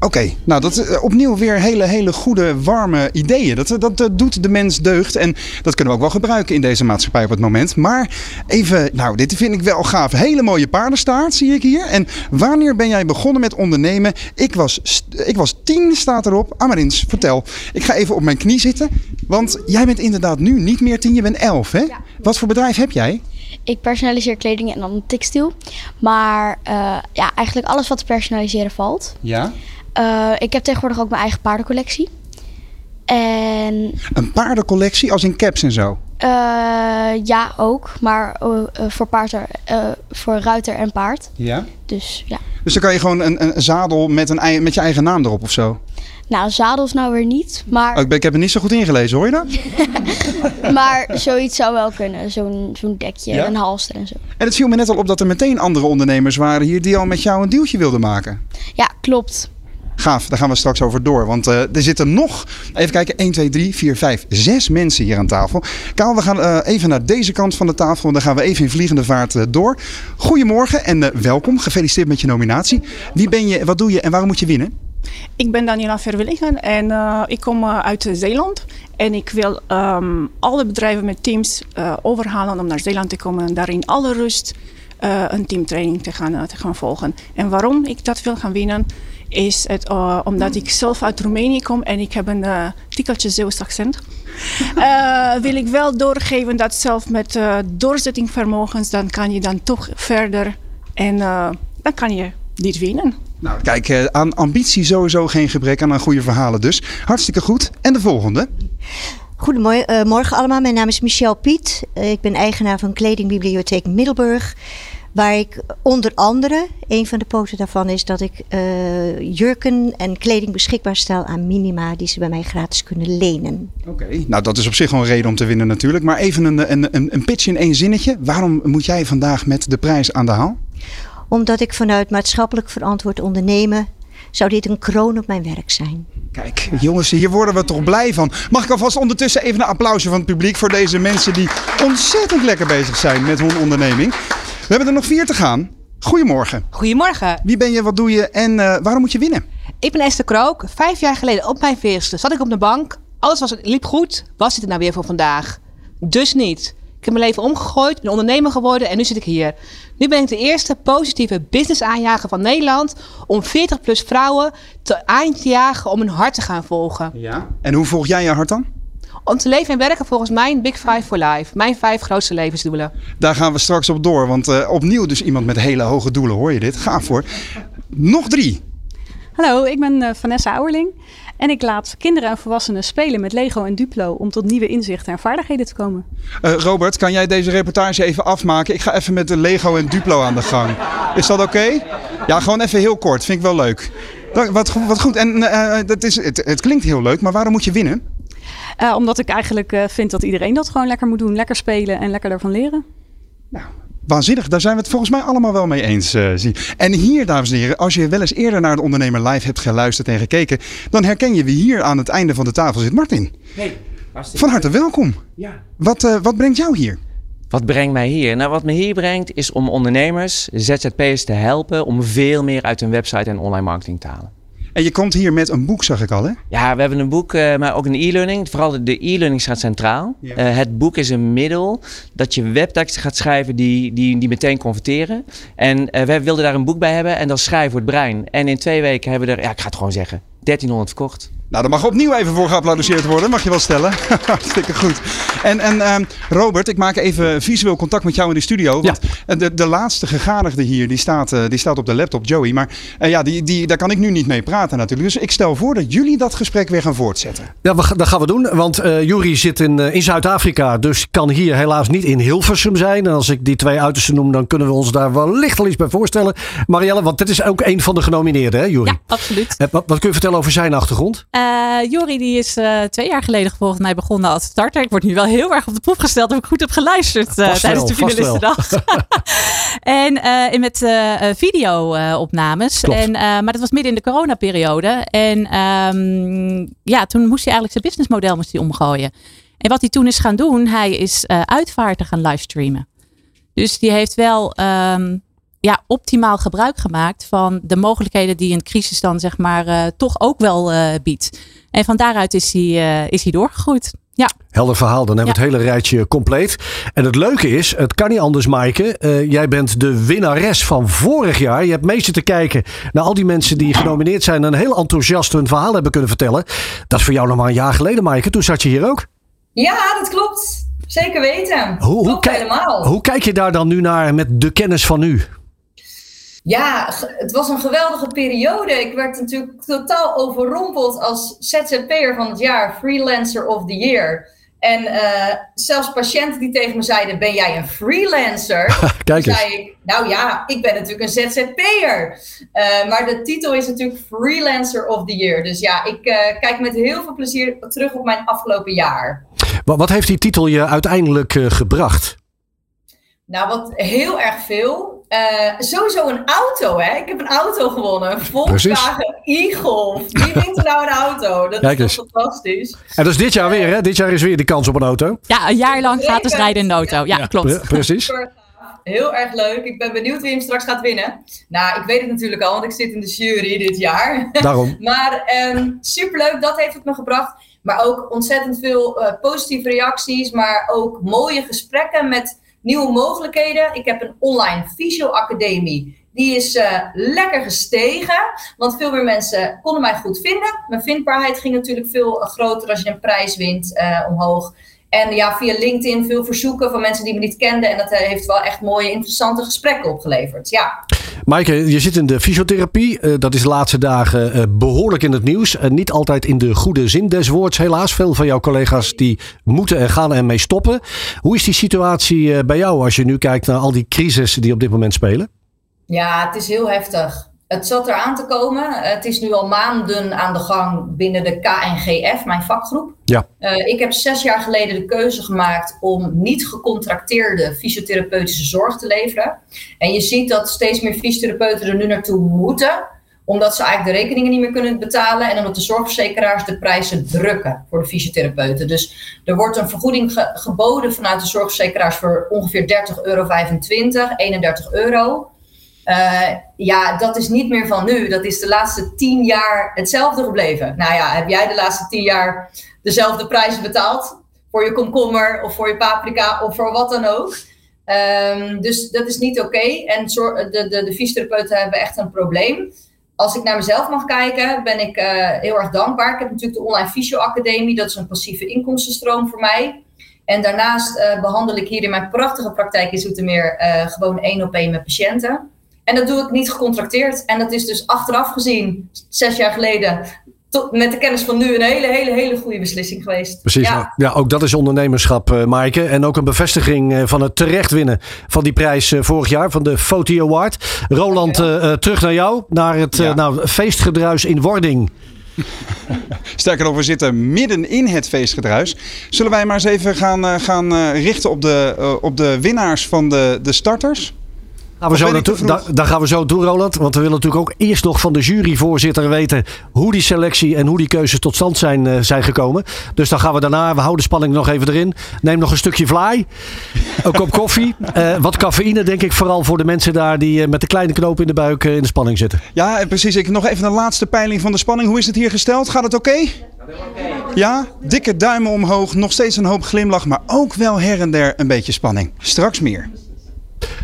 E: Oké, nou dat is eh, opnieuw weer hele, hele goede, warme ideeën. Dat, dat, dat doet de mens deugd en dat kunnen we ook wel gebruiken in deze maatschappij op het moment. Maar even, nou dit vind ik wel gaaf. Hele mooie paardenstaart zie ik hier. En wanneer ben jij begonnen met ondernemen? Ik was, ik was tien, staat erop. Amarins, vertel. Ik ga even op mijn knie zitten, want jij bent inderdaad nu niet meer tien, je bent elf hè? Wat voor bedrijf heb jij?
I: Ik personaliseer kleding en dan textiel. Maar eh, ja, eigenlijk alles wat te personaliseren valt.
E: Ja.
I: Eh, ik heb tegenwoordig ook mijn eigen paardencollectie. En
E: Een paardencollectie als in caps en zo.
I: Eh, ja, ook. Maar voor, paard, eh, voor ruiter en paard.
E: Ja.
I: Dus ja.
E: Dus dan kan je gewoon een, een zadel met, een, met je eigen naam erop of zo.
I: Nou, zadels nou weer niet. Maar,
E: Oh, ik, ben, ik heb het niet zo goed ingelezen, hoor je dat?
I: maar zoiets zou wel kunnen. Zo'n zo'n dekje,
E: Ja?
I: een halster en zo.
E: En het viel me net al op dat er meteen andere ondernemers waren hier die al met jou een deeltje wilden maken.
I: Ja, klopt.
E: Gaaf, daar gaan we straks over door. Want eh, er zitten nog, even kijken, 1, 2, 3, 4, 5, 6 mensen hier aan tafel. Kaal, we gaan eh, even naar deze kant van de tafel. En dan gaan we even in vliegende vaart eh, door. Goedemorgen en welkom. Gefeliciteerd met je nominatie. Wie ben je, wat doe je en waarom moet je winnen?
J: Ik ben Daniela Verwilligen en eh, ik kom eh, uit Zeeland. En ik wil ehm, alle bedrijven met teams eh, overhalen om naar Zeeland te komen en daar in alle rust een teamtraining te gaan, te gaan volgen. En waarom ik dat wil gaan winnen, is het, omdat ik zelf uit Roemenië kom en ik heb een tikkeltje Zeeuws accent. Wil ik wel doorgeven dat zelf met doorzettingsvermogens, dan kan je dan toch verder en dan kan je dit winnen.
E: Nou, kijk, eh, aan ambitie sowieso geen gebrek aan aan goede verhalen dus. Hartstikke goed. En de volgende.
K: Goedemorgen eh, morgen allemaal, mijn naam is Michel Piet. Eh, ik ben eigenaar van Kledingbibliotheek Middelburg. Waar ik onder andere, een van de poten daarvan is dat ik jurken en kleding beschikbaar stel aan Minima die ze bij mij gratis kunnen lenen.
E: Oké. Nou, dat is op zich wel een reden om te winnen natuurlijk. Maar even een, een, een, een pitch in één zinnetje. Waarom moet jij vandaag met de prijs aan de haal?
K: Omdat ik vanuit maatschappelijk verantwoord ondernemen, zou dit een kroon op mijn werk zijn.
E: Kijk, jongens, hier worden we toch blij van. Mag ik alvast ondertussen even een applausje van het publiek voor deze mensen die ontzettend lekker bezig zijn met hun onderneming. We hebben er nog vier te gaan. Goedemorgen.
L: Goedemorgen.
E: Wie ben je, wat doe je en eh, waarom moet je winnen?
L: Ik ben Esther Krook. Vijf jaar geleden op mijn veerste zat ik op de bank. Alles was, liep goed. Was dit er nou weer voor vandaag? Dus niet. Ik heb mijn leven omgegooid, ben ondernemer geworden en nu zit ik hier. Nu ben ik de eerste positieve business aanjager van Nederland om 40 plus vrouwen te aan te jagen om hun hart te gaan volgen.
E: Ja. En hoe volg jij je hart dan?
L: Om te leven en werken volgens mijn Big Five for Life. Mijn vijf grootste levensdoelen.
E: Daar gaan we straks op door, want eh, opnieuw dus iemand met hele hoge doelen, hoor je dit? Gaaf hoor. Nog drie.
M: Hallo, ik ben eh, Vanessa Auerling en ik laat kinderen en volwassenen spelen met Lego en Duplo om tot nieuwe inzichten en vaardigheden te komen.
E: Eh, Robert, kan jij deze reportage even afmaken? Ik ga even met de Lego en Duplo aan de gang. Is dat oké? Ja, gewoon even heel kort. Vind ik wel leuk. Dank- Wat, wat goed. En eh, dat is, het, het klinkt heel leuk, maar waarom moet je winnen?
M: Eh, omdat ik eigenlijk eh, vind dat iedereen dat gewoon lekker moet doen. Lekker spelen en lekker daarvan leren.
E: Waanzinnig, daar zijn we het volgens mij allemaal wel mee eens. eh. En hier, dames en heren, als je wel eens eerder naar de Ondernemer Live hebt geluisterd en gekeken, dan herken je wie hier aan het einde van de tafel zit. Martin,
N: Hey,
E: van harte welkom.
N: Ja.
E: Wat, eh, wat brengt jou hier?
N: Wat brengt mij hier? Nou, wat me hier brengt is om ondernemers, ZZP'ers te helpen om veel meer uit hun website en online marketing te halen.
E: En je komt hier met een boek, zag ik al, hè?
N: Ja, we hebben een boek, eh, maar ook een e-learning. Vooral de- e-learning staat centraal.
E: Ja.
N: Eh, het boek is een middel dat je webteksten gaat schrijven die, die, die meteen converteren. En eh, wij wilden daar een boek bij hebben en dat schrijven voor het brein. En in twee weken hebben we er, ja, ik ga het gewoon zeggen, 1300 verkocht.
E: Nou, daar mag opnieuw even voor geapplaudisseerd worden, mag je wel stellen. Hartstikke goed. En, en ehm, Robert, ik maak even visueel contact met jou in de studio. Want eh, de, de laatste gegadigde hier, die staat, eh, die staat op de laptop, Joey. Maar eh, ja, die, die, daar kan ik nu niet mee praten natuurlijk. Dus ik stel voor dat jullie dat gesprek weer gaan voortzetten.
B: Ja, we, dat gaan we doen. Want eh Jury zit in, eh, in Zuid-Afrika. Dus kan hier helaas niet in Hilversum zijn. En als ik die twee uitersten noem, dan kunnen we ons daar wellicht wel iets bij voorstellen. Marielle, want dit is ook een van de genomineerden, hè, Jury?
C: Ja, absoluut.
B: Wat, wat kun je vertellen over zijn achtergrond?
C: Eh Jori die is eh, twee jaar geleden volgens mij begonnen als starter. Ik word nu wel heel erg op de proef gesteld of ik goed heb geluisterd eh, tijdens de finalistendag. en en met video-opnames. En, maar dat was midden in de coronaperiode. En ehm, ja, toen moest hij eigenlijk zijn businessmodel moest hij omgooien. En wat hij toen is gaan doen, hij is uitvaarten gaan livestreamen. Dus die heeft wel ehm, ja, optimaal gebruik gemaakt van de mogelijkheden die een crisis dan zeg maar eh, toch ook wel eh, biedt. En van daaruit is hij, eh, is hij doorgegroeid. Ja.
B: Helder verhaal, dan hebben we het hele rijtje compleet. En het leuke is, het kan niet anders, Maaike. Eh, jij bent de winnares van vorig jaar. Je hebt mee zitten kijken naar al die mensen die genomineerd zijn... en heel enthousiast hun verhaal hebben kunnen vertellen. Dat is voor jou nog maar een jaar geleden, Maaike. Toen zat je hier ook.
O: Ja, dat klopt. Zeker weten.
B: Hoe, kijk-
O: helemaal.
B: hoe kijk je daar dan nu naar met de kennis van nu?
O: Ja, het was een geweldige periode. Ik werd natuurlijk totaal overrompeld als ZZP'er van het jaar, Freelancer of the Year. En eh, zelfs patiënten die tegen me zeiden: Ben jij een freelancer?
B: Kijk eens.
O: zei ik: Nou ja, ik ben natuurlijk een ZZP'er. Eh, maar de titel is natuurlijk Freelancer of the Year. Dus ja, ik eh, kijk met heel veel plezier terug op mijn afgelopen jaar.
B: Wat, wat heeft die titel je uiteindelijk gebracht?
O: Nou, wat heel erg veel. Eh, sowieso een auto, hè? Ik heb een auto gewonnen. Volkswagen e-Golf. Wie wint er nou een auto? Dat
B: Kijk
O: is fantastisch.
B: En dat is dit jaar weer, hè? Dit jaar is weer de kans op een auto.
C: Ja, een jaar lang gratis rijden in de auto. Ja, klopt.
B: Pre- precies.
O: Heel erg leuk. Ik ben benieuwd wie hem straks gaat winnen. Nou, ik weet het natuurlijk al, want ik zit in de jury dit jaar.
B: Daarom.
O: maar ehm, superleuk, dat heeft het me gebracht. Maar ook ontzettend veel eh, positieve reacties, maar ook mooie gesprekken met nieuwe mogelijkheden. Ik heb een online fysio-academie. Die is eh, lekker gestegen, want veel meer mensen konden mij goed vinden. Mijn vindbaarheid ging natuurlijk veel eh, groter als je een prijs wint eh, omhoog. En ja, via LinkedIn veel verzoeken van mensen die me niet kenden. En dat eh, heeft wel echt mooie, interessante gesprekken opgeleverd. Ja.
B: Maaike, je zit in de fysiotherapie. Eh, dat is de laatste dagen eh, behoorlijk in het nieuws. Niet altijd in de goede zin des woords, helaas. Veel van jouw collega's die moeten en gaan ermee stoppen. Hoe is die situatie bij jou als je nu kijkt naar al die crises die op dit moment spelen?
O: Ja, het is heel heftig. Het zat eraan te komen. Het is nu al maanden aan de gang binnen de KNGF, mijn vakgroep.
B: Ja.
O: Eh, ik heb zes jaar geleden de keuze gemaakt om niet gecontracteerde fysiotherapeutische zorg te leveren. En je ziet dat steeds meer fysiotherapeuten er nu naartoe moeten, omdat ze eigenlijk de rekeningen niet meer kunnen betalen en omdat de zorgverzekeraars de prijzen drukken voor de fysiotherapeuten. Dus er wordt een vergoeding ge- geboden vanuit de zorgverzekeraars voor ongeveer 30,25 euro, 31 euro. Eh, ja, dat is niet meer van nu. Dat is de laatste tien jaar hetzelfde gebleven. Nou ja, heb jij de laatste tien jaar dezelfde prijzen betaald? Voor je komkommer of voor je paprika of voor wat dan ook. Ehm, dus dat is niet oké. En de, de, de fysiotherapeuten hebben echt een probleem. Als ik naar mezelf mag kijken, ben ik eh, heel erg dankbaar. Ik heb natuurlijk de Online Fysio Academie. Dat is een passieve inkomstenstroom voor mij. En daarnaast eh, behandel ik hier in mijn prachtige praktijk in Zoetermeer gewoon één op één met patiënten. En dat doe ik niet gecontracteerd. En dat is dus achteraf gezien, zes jaar geleden, tot, met de kennis van nu, een hele, hele, hele goede beslissing geweest.
B: Precies.
O: Ja.
B: Ja. ook dat is ondernemerschap, eh Maaike. En ook een bevestiging eh, van het terecht winnen van die prijs eh, vorig jaar, van de Foti Award. Roland, eh, eh, terug naar jou, naar het nou, feestgedruis in Wording.
E: Sterker nog, we zitten midden in het feestgedruis. Zullen wij maar eens even gaan, gaan eh, richten op de, eh, op de winnaars van de, de starters?
B: Gaan we zo naartoe, da- daar gaan we zo toe, Roland. Want we willen natuurlijk ook eerst nog van de juryvoorzitter weten hoe die selectie en hoe die keuzes tot stand zijn, eh, zijn gekomen. Dus dan gaan we daarna, we houden de spanning nog even erin. Neem nog een stukje vlaai. Een kop koffie. eh, wat cafeïne, denk ik, vooral voor de mensen daar die eh, met de kleine knoop in de buik in de spanning zitten.
E: Ja, en precies. Ik nog even een laatste peiling van de spanning. Hoe is het hier gesteld? Gaat het oké? Ja, dikke duimen omhoog. Nog steeds een hoop glimlach, maar ook wel her en der een beetje spanning. Straks meer.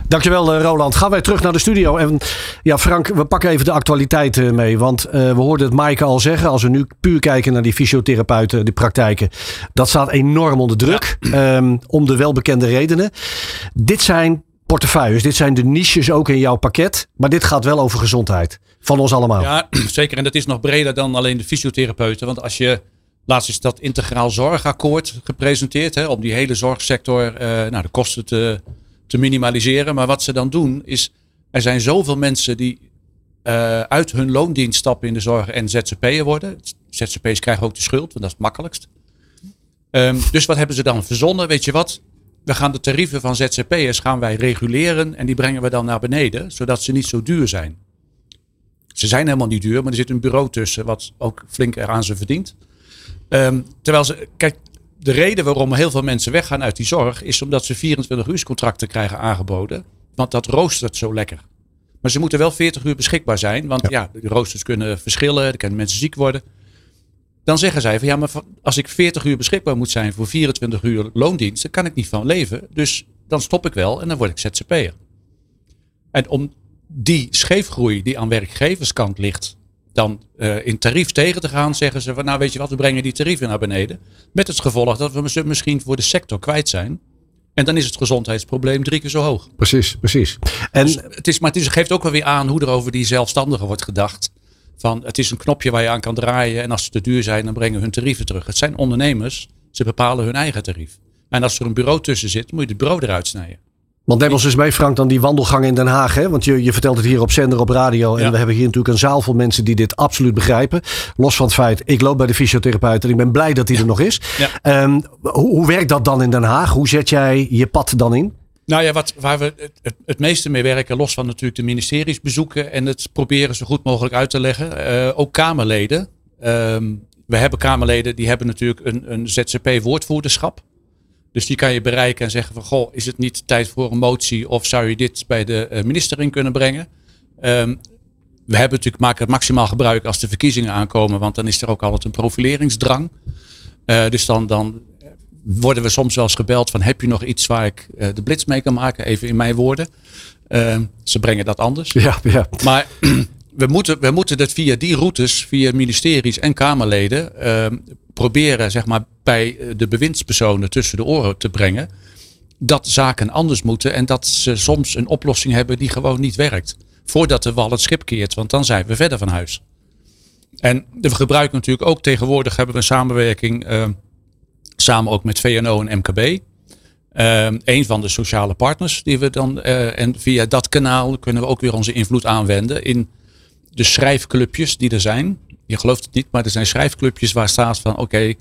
B: Dankjewel eh, Roland. Gaan wij terug naar de studio. En ja, Frank, we pakken even de actualiteit eh, mee. Want eh, we hoorden het Maaike al zeggen. Als we nu puur kijken naar die fysiotherapeuten, die praktijken. Dat staat enorm onder druk. Ehm, om de welbekende redenen. Dit zijn portefeuilles. Dit zijn de niches ook in jouw pakket. Maar dit gaat wel over gezondheid. Van ons allemaal.
D: Ja, zeker. En dat is nog breder dan alleen de fysiotherapeuten. Want als je. Laatst is dat integraal zorgakkoord gepresenteerd. Hè, om die hele zorgsector eh, nou, de kosten te, te minimaliseren. Maar wat ze dan doen is. Er zijn zoveel mensen die eh, uit hun loondienst stappen in de zorg en ZZP'er worden. ZZP'ers krijgen ook de schuld, want dat is het makkelijkst. Ehm, dus wat hebben ze dan verzonnen? Weet je wat? We gaan de tarieven van ZZP'ers gaan wij reguleren en die brengen we dan naar beneden, zodat ze niet zo duur zijn. Ze zijn helemaal niet duur, maar er zit een bureau tussen wat ook flink eraan ze verdient. Ehm, terwijl ze, kijk, de reden waarom heel veel mensen weggaan uit die zorg is omdat ze 24 uur contracten krijgen aangeboden. Want dat roostert zo lekker. Maar ze moeten wel 40 uur beschikbaar zijn, want ja, de roosters kunnen verschillen, er kunnen mensen ziek worden. Dan zeggen zij van ja, maar als ik 40 uur beschikbaar moet zijn voor 24 uur loondienst, dan kan ik niet van leven. Dus dan stop ik wel en dan word ik ZZP'er. En om die scheefgroei die aan werkgeverskant ligt, dan eh, in tarief tegen te gaan, zeggen ze van nou weet je wat, we brengen die tarieven naar beneden. Met het gevolg dat we ze misschien voor de sector kwijt zijn. En dan is het gezondheidsprobleem drie keer zo hoog.
B: Precies, precies. En
D: Dus het, is, maar het is, geeft ook wel weer aan hoe er over die zelfstandigen wordt gedacht. Van het is een knopje waar je aan kan draaien en als ze te duur zijn, dan brengen hun tarieven terug. Het zijn ondernemers. Ze bepalen hun eigen tarief. En als er een bureau tussen zit, moet je het bureau eruit snijden.
B: Want neem ons eens mee, Frank, dan die wandelgang in Den Haag. Hè? Want je, je vertelt het hier op zender, op radio. En we hebben hier natuurlijk een zaal vol mensen die dit absoluut begrijpen. Los van het feit, ik loop bij de fysiotherapeut en ik ben blij dat hij er nog is. Ehm, hoe, hoe werkt dat dan in Den Haag? Hoe zet jij je pad dan in?
D: Nou ja, wat, waar we het, het, het meeste mee werken, los van natuurlijk de ministeries bezoeken en het proberen zo goed mogelijk uit te leggen. eh, ook Kamerleden. Ehm, we hebben Kamerleden die hebben natuurlijk een, een ZZP-woordvoerderschap. Dus die kan je bereiken en zeggen van, goh, is het niet tijd voor een motie of zou je dit bij de eh, minister in kunnen brengen? Ehm, we hebben natuurlijk, maken het maximaal gebruik als de verkiezingen aankomen, want dan is er ook altijd een profileringsdrang. Eh, dus dan, dan worden we soms wel eens gebeld van, heb je nog iets waar ik eh, de blitz mee kan maken? Even in mijn woorden. Ehm, ze brengen dat anders.
B: Ja, ja.
D: Maar we moeten, we moeten dat via die routes, via ministeries en Kamerleden, ehm, proberen zeg maar, bij eh, de bewindspersonen tussen de oren te brengen. Dat zaken anders moeten en dat ze soms een oplossing hebben die gewoon niet werkt. Voordat de wal het schip keert, want dan zijn we verder van huis. En we gebruiken natuurlijk ook tegenwoordig hebben we een samenwerking ehm, samen ook met VNO en MKB. Ehm, een van de sociale partners die we dan. eh, en via dat kanaal kunnen we ook weer onze invloed aanwenden in de schrijfclubjes die er zijn. Je gelooft het niet, maar er zijn schrijfclubjes waar staat van oké,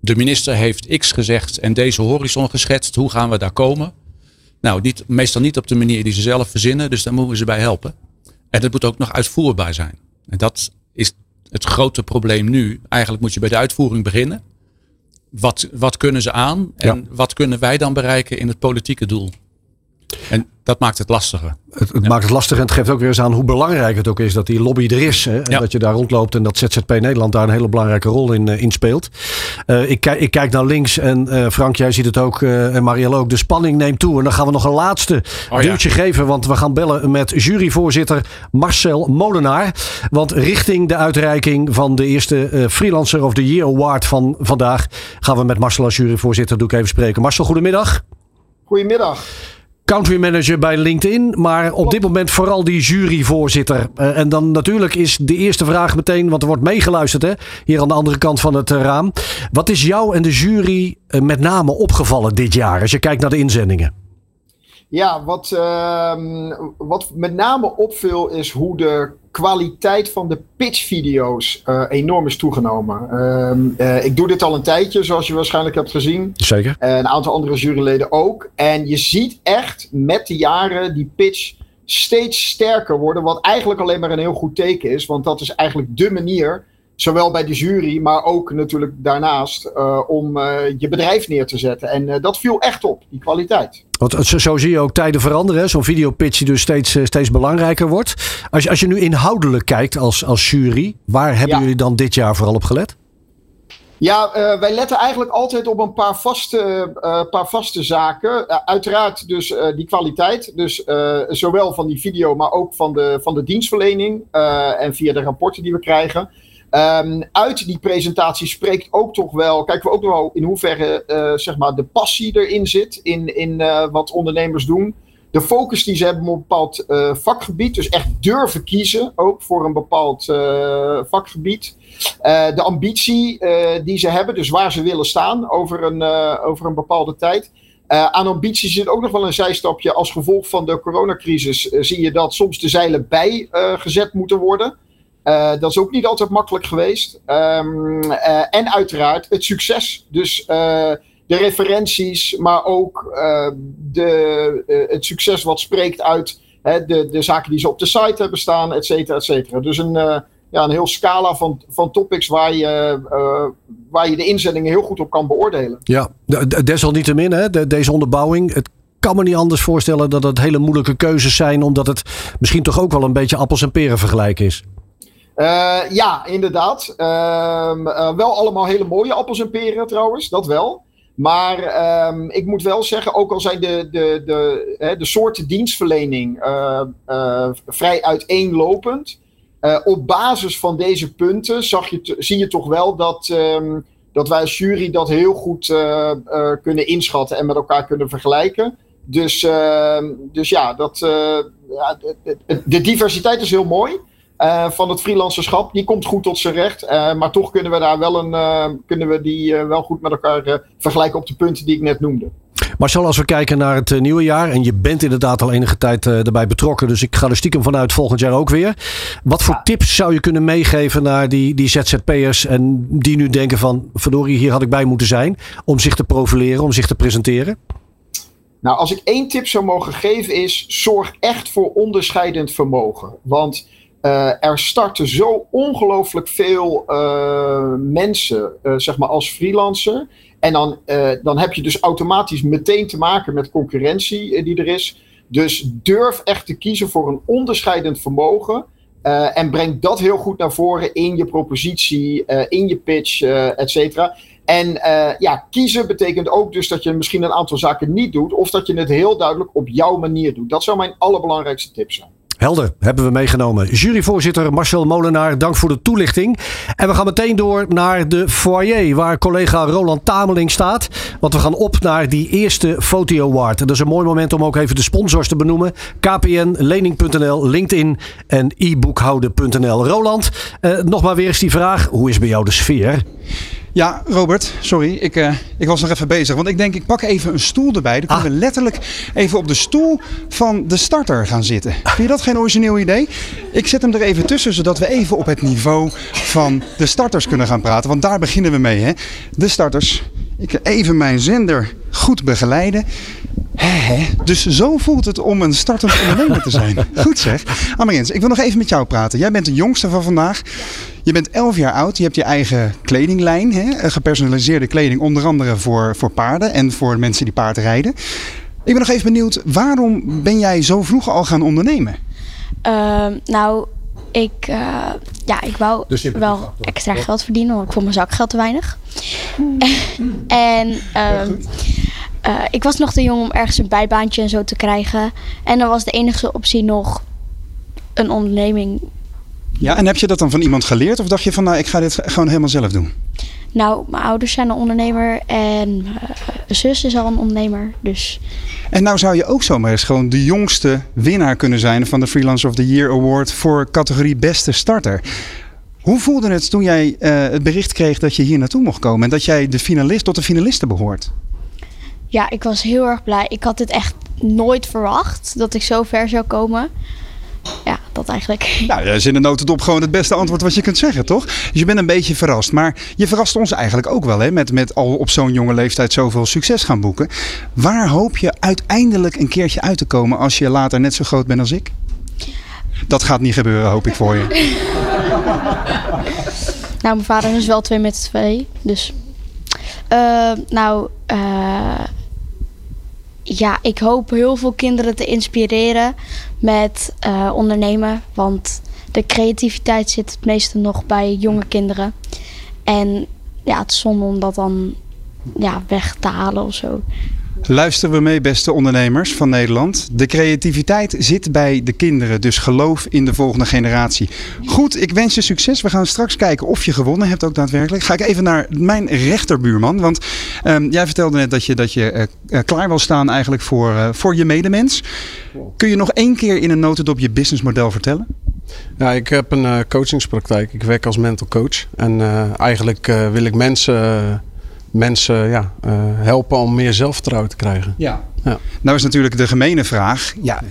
D: de minister heeft X gezegd en deze horizon geschetst. Hoe gaan we daar komen? Nou, niet, meestal niet op de manier die ze zelf verzinnen, dus daar moeten we ze bij helpen. En het moet ook nog uitvoerbaar zijn. En dat is het grote probleem nu. Eigenlijk moet je bij de uitvoering beginnen. Wat, wat kunnen ze aan en wat kunnen wij dan bereiken in het politieke doel? En dat maakt het lastiger.
B: Het, het maakt het lastig en het geeft ook weer eens aan hoe belangrijk het ook is dat die lobby er is. Hè? En dat je daar rondloopt en dat ZZP Nederland daar een hele belangrijke rol in, eh, in speelt. Eh, ik, kijk, ik kijk naar links en eh, Frank, jij ziet het ook eh, en Marielle ook. De spanning neemt toe. En dan gaan we nog een laatste
D: Oh ja.
B: duwtje geven. Want we gaan bellen met juryvoorzitter Marcel Molenaar. Want richting de uitreiking van de eerste eh, Freelancer of the Year Award van vandaag gaan we met Marcel als juryvoorzitter. Doe ik even spreken. Marcel, goedemiddag.
P: Goedemiddag.
B: Country manager bij LinkedIn, maar op dit moment vooral die juryvoorzitter. Eh, en dan natuurlijk is de eerste vraag meteen, want er wordt meegeluisterd hè, hier aan de andere kant van het eh, raam. Wat is jou en de jury eh, met name opgevallen dit jaar als je kijkt naar de inzendingen?
P: Ja, wat, ehm, wat met name opviel is hoe de kwaliteit van de pitchvideo's eh, enorm is toegenomen. Ehm, eh, ik doe dit al een tijdje, zoals je waarschijnlijk hebt gezien.
B: Zeker.
P: Een aantal andere juryleden ook. En je ziet echt met de jaren die pitch steeds sterker worden. Wat eigenlijk alleen maar een heel goed teken is. Want dat is eigenlijk de manier, zowel bij de jury, maar ook natuurlijk daarnaast, eh, om je bedrijf neer te zetten. En dat viel echt op, die kwaliteit.
B: Want zo, zo zie je ook tijden veranderen. Zo'n videopitch die dus steeds, eh, steeds belangrijker wordt. Als je, als je nu inhoudelijk kijkt als, als jury, waar hebben jullie dan dit jaar vooral op gelet?
P: Ja, eh, wij letten eigenlijk altijd op een paar vaste, eh, paar vaste zaken. Uiteraard dus die kwaliteit. Dus zowel van die video, maar ook van de, van de dienstverlening. en via de rapporten die we krijgen. Ehm, uit die presentatie spreekt ook toch wel, kijken we ook nog wel in hoeverre eh, zeg maar de passie erin zit. In, in eh, wat ondernemers doen. De focus die ze hebben op een bepaald eh, vakgebied. Dus echt durven kiezen ook voor een bepaald vakgebied. De ambitie die ze hebben, dus waar ze willen staan over een, over een bepaalde tijd. Aan ambitie zit ook nog wel een zijstapje. Als gevolg van de coronacrisis zie je dat soms de zeilen bij eh, gezet moeten worden. Eh, dat is ook niet altijd makkelijk geweest. Ehm, eh, en uiteraard het succes. Dus eh, de referenties, maar ook de, het succes wat spreekt uit hè, de, de zaken die ze op de site hebben staan, et cetera, et cetera. Dus een, ja, een heel scala van, van topics waar je, waar je de inzendingen heel goed op kan beoordelen.
B: Ja, de- de- desalniettemin, hè, de- deze onderbouwing. Het kan me niet anders voorstellen dat het hele moeilijke keuzes zijn. Omdat het misschien toch ook wel een beetje appels en peren vergelijk is.
P: Eh, ja, inderdaad. Ehm, eh, wel allemaal hele mooie appels en peren trouwens, dat wel. Maar ehm, ik moet wel zeggen, ook al zijn de, de, de, hè, de soorten dienstverlening eh, vrij uiteenlopend. op basis van deze punten zag je zie je toch wel dat, ehm, dat wij als jury dat heel goed kunnen inschatten en met elkaar kunnen vergelijken. Dus, dus ja, dat, de diversiteit is heel mooi. Eh, van het freelancerschap. Die komt goed tot zijn recht. Eh, maar toch kunnen we daar wel een, eh, kunnen we die wel goed met elkaar vergelijken op de punten die ik net noemde.
B: Marcel, als we kijken naar het nieuwe jaar. En je bent inderdaad al enige tijd erbij betrokken. Dus ik ga er stiekem vanuit volgend jaar ook weer. Wat voor tips zou je kunnen meegeven naar die, die ZZP'ers. En die nu denken van verdorie, hier had ik bij moeten zijn. Om zich te profileren, om zich te presenteren?
P: Nou, als ik één tip zou mogen geven is, zorg echt voor onderscheidend vermogen. Want uh, er starten zo ongelooflijk veel uh, mensen, uh, zeg maar als freelancer. En dan, dan heb je dus automatisch meteen te maken met concurrentie die er is. Dus durf echt te kiezen voor een onderscheidend vermogen. en breng dat heel goed naar voren in je propositie, in je pitch, et cetera. En ja, kiezen betekent ook dus dat je misschien een aantal zaken niet doet. Of dat je het heel duidelijk op jouw manier doet. Dat zou mijn allerbelangrijkste tip zijn.
B: Helder, hebben we meegenomen. Juryvoorzitter Marcel Molenaar, dank voor de toelichting. En we gaan meteen door naar de foyer, waar collega Roland Tameling staat. Want we gaan op naar die eerste Foto Award. Dat is een mooi moment om ook even de sponsors te benoemen. KPN, Lening.nl, LinkedIn en eboekhouden.nl. Roland, eh, nog maar weer eens die vraag. Hoe is bij jou de sfeer?
E: Ja, Robert, sorry. Ik, uh, ik was nog even bezig. Want ik denk, ik pak even een stoel erbij. Dan kunnen we letterlijk even op de stoel van de starter gaan zitten. Vind je dat geen origineel idee? Ik zet hem er even tussen, zodat we even op het niveau van de starters kunnen gaan praten. Want daar beginnen we mee, hè? De starters. Ik even mijn zender goed begeleiden. Dus zo voelt het om een startend ondernemer te zijn. Goed zeg. Amarins, ik wil nog even met jou praten. Jij bent de jongste van vandaag. Je bent 11 jaar oud. Je hebt je eigen kledinglijn. Hè? Gepersonaliseerde kleding, onder andere voor, voor paarden en voor mensen die paard rijden. Ik ben nog even benieuwd, waarom ben jij zo vroeg al gaan ondernemen?
I: Uh, nou, ik, uh, ja, ik wou dus wel extra geld verdienen, want ik vond mijn zakgeld te weinig. en um, uh, ik was nog te jong om ergens een bijbaantje en zo te krijgen. En dan was de enige optie nog een onderneming.
E: Ja, en heb je dat dan van iemand geleerd? Of dacht je van, nou, ik ga dit gewoon helemaal zelf doen?
I: Nou, mijn ouders zijn een ondernemer en mijn zus is al een ondernemer. Dus...
E: En nou zou je ook zomaar eens gewoon de jongste winnaar kunnen zijn van de Freelancer of the Year Award voor categorie Beste Starter. Hoe voelde het toen jij uh, het bericht kreeg dat je hier naartoe mocht komen en dat jij de finalist tot de finalisten behoort?
I: Ja, ik was heel erg blij. Ik had dit echt nooit verwacht dat ik zo ver zou komen. Ja, dat eigenlijk.
E: Nou, dat is in de notendop gewoon het beste antwoord wat je kunt zeggen, toch? Dus je bent een beetje verrast. Maar je verrast ons eigenlijk ook wel, hè? Met, met al op zo'n jonge leeftijd zoveel succes gaan boeken. Waar hoop je uiteindelijk een keertje uit te komen als je later net zo groot bent als ik? Dat gaat niet gebeuren, hoop ik voor je.
I: nou, mijn vader is wel twee met twee. Dus. Uh, nou, uh, ja, ik hoop heel veel kinderen te inspireren met uh, ondernemen. Want de creativiteit zit het meeste nog bij jonge kinderen. En ja, het is zonde om dat dan ja, weg te halen of zo.
E: Luisteren we mee, beste ondernemers van Nederland. De creativiteit zit bij de kinderen, dus geloof in de volgende generatie. Goed, ik wens je succes. We gaan straks kijken of je gewonnen hebt ook daadwerkelijk. Ga ik even naar mijn rechterbuurman. Want um, jij vertelde net dat je, dat je uh, klaar wil staan eigenlijk voor, uh, voor je medemens. Kun je nog één keer in een notendop je businessmodel vertellen?
H: Ja, ik heb een coachingspraktijk. Ik werk als mental coach. En eigenlijk wil ik mensen mensen ja, uh, helpen om meer zelfvertrouwen te krijgen.
E: Ja. ja. Nou is natuurlijk de gemene vraag. Ja.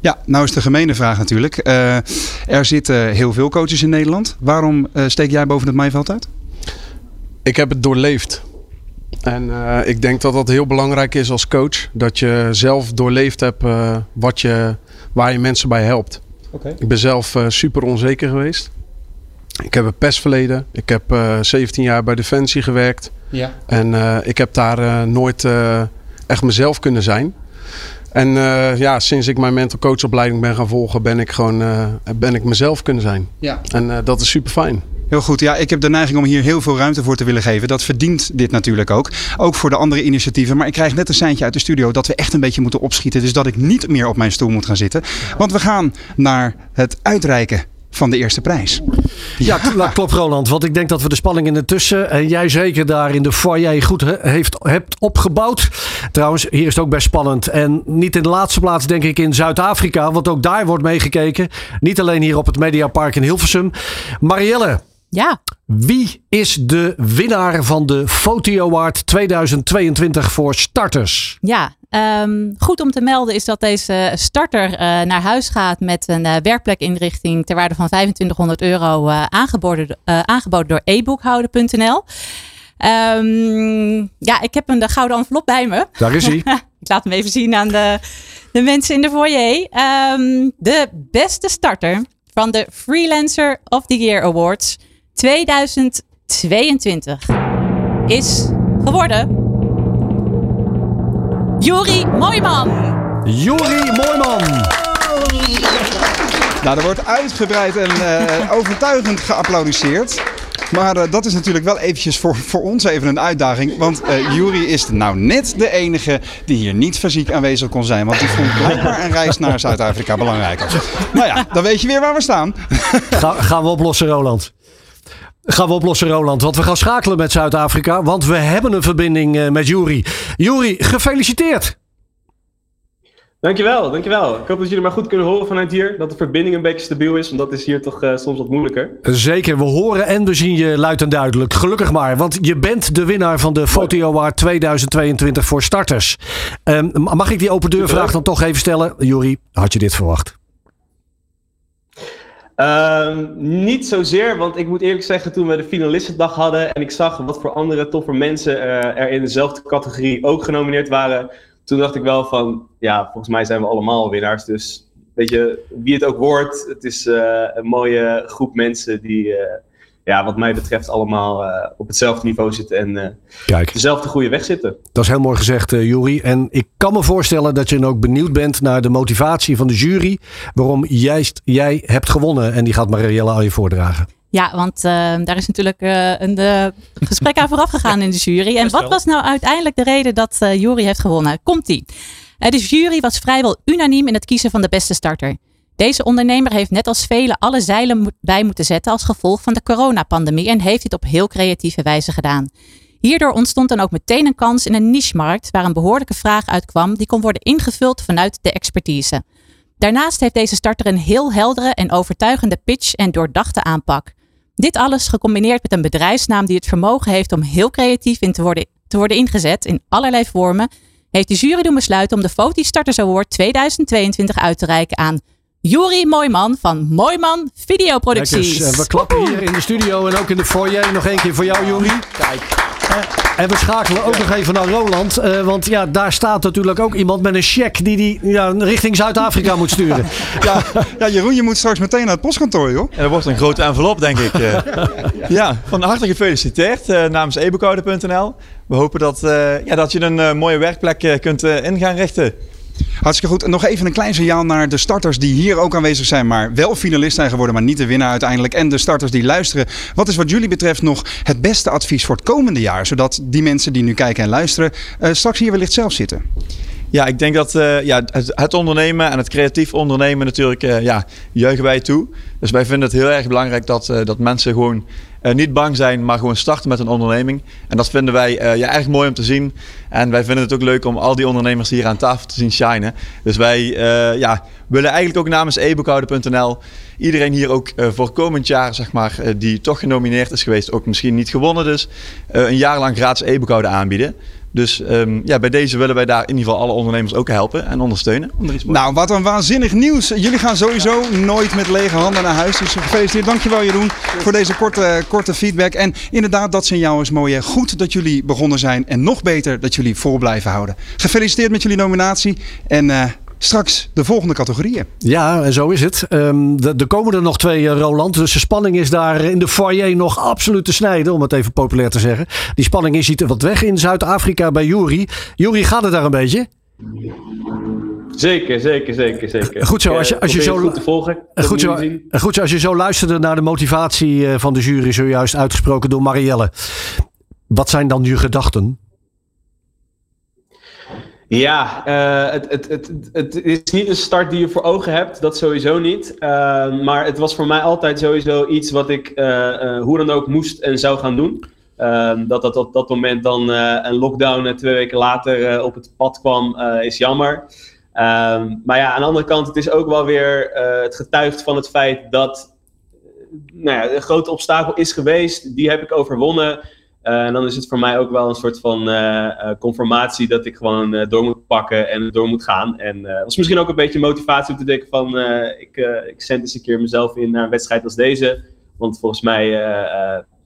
E: Ja, nou is de gemene vraag natuurlijk. Uh, er zitten heel veel coaches in Nederland. Waarom uh, steek jij boven het maaiveld uit?
H: Ik heb het doorleefd. En ik denk dat dat heel belangrijk is als coach. Dat je zelf doorleefd hebt wat je, waar je mensen bij helpt. Okay. Ik ben zelf super onzeker geweest. Ik heb een pestverleden. Ik heb uh, eh, 17 jaar bij Defensie gewerkt. Ja. En uh, ik heb daar uh, nooit echt mezelf kunnen zijn. En ja, sinds ik mijn mental coachopleiding ben gaan volgen, ben ik gewoon ben ik mezelf kunnen zijn. Ja. En dat is super fijn.
E: Heel goed. Ja, ik heb de neiging om hier heel veel ruimte voor te willen geven. Dat verdient dit natuurlijk ook. Ook voor de andere initiatieven. Maar ik krijg net een seintje uit de studio dat we echt een beetje moeten opschieten. Dus dat ik niet meer op mijn stoel moet gaan zitten. Want we gaan naar het uitreiken van de eerste prijs.
B: Ja, dat klopt Roland. Want ik denk dat we de spanning in de tussen en jij zeker daar in de foyer goed he- heeft, hebt opgebouwd. Trouwens, hier is het ook best spannend. En niet in de laatste plaats denk ik in Zuid-Afrika. Want ook daar wordt meegekeken. Niet alleen hier op het Mediapark in Hilversum. Marielle.
C: Ja.
B: Wie is de winnaar van de Foto Award 2022 voor starters?
C: Ja, ehm, goed om te melden is dat deze starter eh, naar huis gaat met een eh, werkplekinrichting ter waarde van 2500 euro eh, aangeboden, aangeboden door eboekhouden.nl. Ehm, ja, ik heb een de gouden envelop bij me.
B: Daar is hij.
C: ik laat hem even zien aan de, de mensen in de foyer. Ehm, de beste starter van de Freelancer of the Year Awards 2022 is geworden Juri Mooiman.
B: Juri Mooiman.
E: Nou, er wordt uitgebreid en eh, overtuigend geapplaudisseerd. Maar eh, dat is natuurlijk wel eventjes voor, voor ons even een uitdaging. Want eh Jury is nou net de enige die hier niet fysiek aanwezig kon zijn. Want die vond blijkbaar een reis naar Zuid-Afrika belangrijker. Nou ja, dan weet je weer waar we staan.
B: Ga, gaan we oplossen, Roland. Gaan we oplossen, Roland. Want we gaan schakelen met Zuid-Afrika. Want we hebben een verbinding eh, met Juri. Juri, gefeliciteerd.
Q: Dankjewel, dankjewel. Ik hoop dat jullie maar goed kunnen horen vanuit hier. Dat de verbinding een beetje stabiel is, want dat is hier toch eh, soms wat moeilijker.
B: Zeker, we horen en we zien je luid en duidelijk. Gelukkig maar, want je bent de winnaar van de Foto Award 2022 voor starters. Ehm, mag ik die open deurvraag dan toch even stellen? Juri, had je dit verwacht?
Q: Ehm, niet zozeer, want ik moet eerlijk zeggen, toen we de finalistendag hadden en ik zag wat voor andere toffe mensen eh, er in dezelfde categorie ook genomineerd waren, toen dacht ik wel van, ja, volgens mij zijn we allemaal winnaars. Dus weet je, wie het ook wordt, het is eh, een mooie groep mensen die, eh, ja, wat mij betreft, allemaal eh, op hetzelfde niveau zitten en eh,
B: Kijk.
Q: dezelfde goede weg zitten.
B: Dat is heel mooi gezegd, eh Juri. En ik kan me voorstellen dat je dan ook benieuwd bent naar de motivatie van de jury. Waarom juist jij hebt gewonnen. En die gaat Marielle aan je voordragen.
C: Ja, want eh, daar is natuurlijk eh, een gesprek aan vooraf gegaan in de jury. En wat was nou uiteindelijk de reden dat eh Jury heeft gewonnen? Komt-ie. De jury was vrijwel unaniem in het kiezen van de beste starter. Deze ondernemer heeft net als velen alle zeilen bij moeten zetten als gevolg van de coronapandemie en heeft dit op heel creatieve wijze gedaan. Hierdoor ontstond dan ook meteen een kans in een niche-markt waar een behoorlijke vraag uitkwam die kon worden ingevuld vanuit de expertise. Daarnaast heeft deze starter een heel heldere en overtuigende pitch en doordachte aanpak. Dit alles gecombineerd met een bedrijfsnaam die het vermogen heeft om heel creatief in te worden, te worden ingezet in allerlei vormen, heeft de jury doen besluiten om de Foti Starters Award 2022 uit te reiken aan Juri Mooiman van Mooiman Videoproducties.
B: Eh, we klappen hier in de studio en ook in de foyer. Nog één keer voor jou, Juri. Kijk. En we schakelen ook nog even naar Roland. eh, want ja, daar staat natuurlijk ook iemand met een cheque die die ja, richting Zuid-Afrika moet sturen.
E: Ja, ja, Jeroen, je moet straks meteen naar het postkantoor, joh.
R: En dat wordt een grote envelop, denk ik. eh. ja, van harte gefeliciteerd eh, namens eboekhouden.nl. We hopen dat, eh, ja, dat je een eh, mooie werkplek eh, kunt eh, in gaan richten.
E: Hartstikke goed. En nog even een klein signaal naar de starters die hier ook aanwezig zijn, maar wel finalist zijn geworden, maar niet de winnaar uiteindelijk. En de starters die luisteren. Wat is wat jullie betreft nog het beste advies voor het komende jaar? Zodat die mensen die nu kijken en luisteren eh, straks hier wellicht zelf zitten.
R: Ja, ik denk dat eh, ja, het, ondernemen en het creatief ondernemen natuurlijk, eh, ja, juichen wij toe. Dus wij vinden het heel erg belangrijk dat, dat mensen gewoon eh, niet bang zijn, maar gewoon starten met een onderneming. En dat vinden wij eh, ja, erg mooi om te zien. En wij vinden het ook leuk om al die ondernemers hier aan tafel te zien shinen. Dus wij eh, ja, willen eigenlijk ook namens eboekhouden.nl iedereen hier ook voor komend jaar, zeg maar, die toch genomineerd is geweest, ook misschien niet gewonnen dus, een jaar lang gratis e-boekhouden aanbieden. Dus ehm, ja, bij deze willen wij daar in ieder geval alle ondernemers ook helpen en ondersteunen. Om er iets moois
E: Nou, wat een waanzinnig nieuws. Jullie gaan sowieso nooit met lege handen naar huis. Dus gefeliciteerd. Dankjewel Jeroen voor deze korte, korte feedback. En inderdaad, dat signaal is mooi. hè. Goed dat jullie begonnen zijn. En nog beter dat jullie vol blijven houden. Gefeliciteerd met jullie nominatie. En eh, straks de volgende categorieën.
B: Ja, en zo is het. Ehm, de- er komen er nog twee, eh, Roland. Dus de spanning is daar in de foyer nog absoluut te snijden, om het even populair te zeggen. Die spanning is ziet er wat weg in Zuid-Afrika bij Juri. Juri, gaat het daar een beetje?
Q: Zeker, zeker, zeker, zeker.
B: Goed zo, als je, als je zo,
Q: goed te volgen. Dat
B: goed, zo, goed zo, als je zo luisterde naar de motivatie eh, van de jury, zojuist uitgesproken door Marielle. Wat zijn dan je gedachten?
Q: Ja, eh, het, het, het, is niet een start die je voor ogen hebt, dat sowieso niet. Eh, maar het was voor mij altijd sowieso iets wat ik eh, hoe dan ook moest en zou gaan doen. Dat dat op dat moment dan een lockdown twee weken later op het pad kwam, is jammer. Maar ja, aan de andere kant, het is ook wel weer het getuigt van het feit dat nou ja, een grote obstakel is geweest. Die heb ik overwonnen. Uh, en dan is het voor mij ook wel een soort van uh, conformatie dat ik gewoon door moet pakken en door moet gaan. En dat is misschien ook een beetje motivatie om te denken van ik, ik zend eens een keer mezelf in naar een wedstrijd als deze. Want volgens mij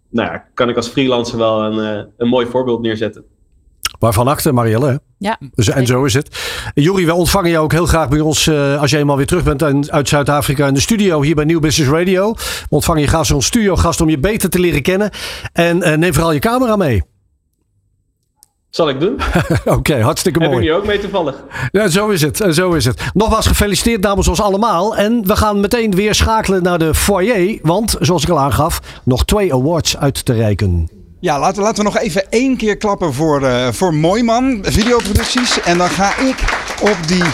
Q: nou ja, kan ik als freelancer wel een, een mooi voorbeeld neerzetten.
B: Waarvan achter, Marielle.
C: Ja.
B: Dus, en zo is het. Juri, we ontvangen jou ook heel graag bij ons uh, als je eenmaal weer terug bent uit Zuid-Afrika in de studio hier bij Nieuw Business Radio. We ontvangen je graag zo'n studiogast om je beter te leren kennen. En uh, neem vooral je camera mee.
Q: Zal ik doen.
B: Oké, hartstikke mooi.
Q: Heb je ook mee toevallig.
B: Ja, zo is het. Zo is het. Nogmaals gefeliciteerd namens ons allemaal. En we gaan meteen weer schakelen naar de foyer. Want, zoals ik al aangaf, nog twee awards uit te reiken.
E: Ja, laten, laten we nog even één keer klappen voor, uh, voor Mooiman Videoproducties. En dan ga ik op die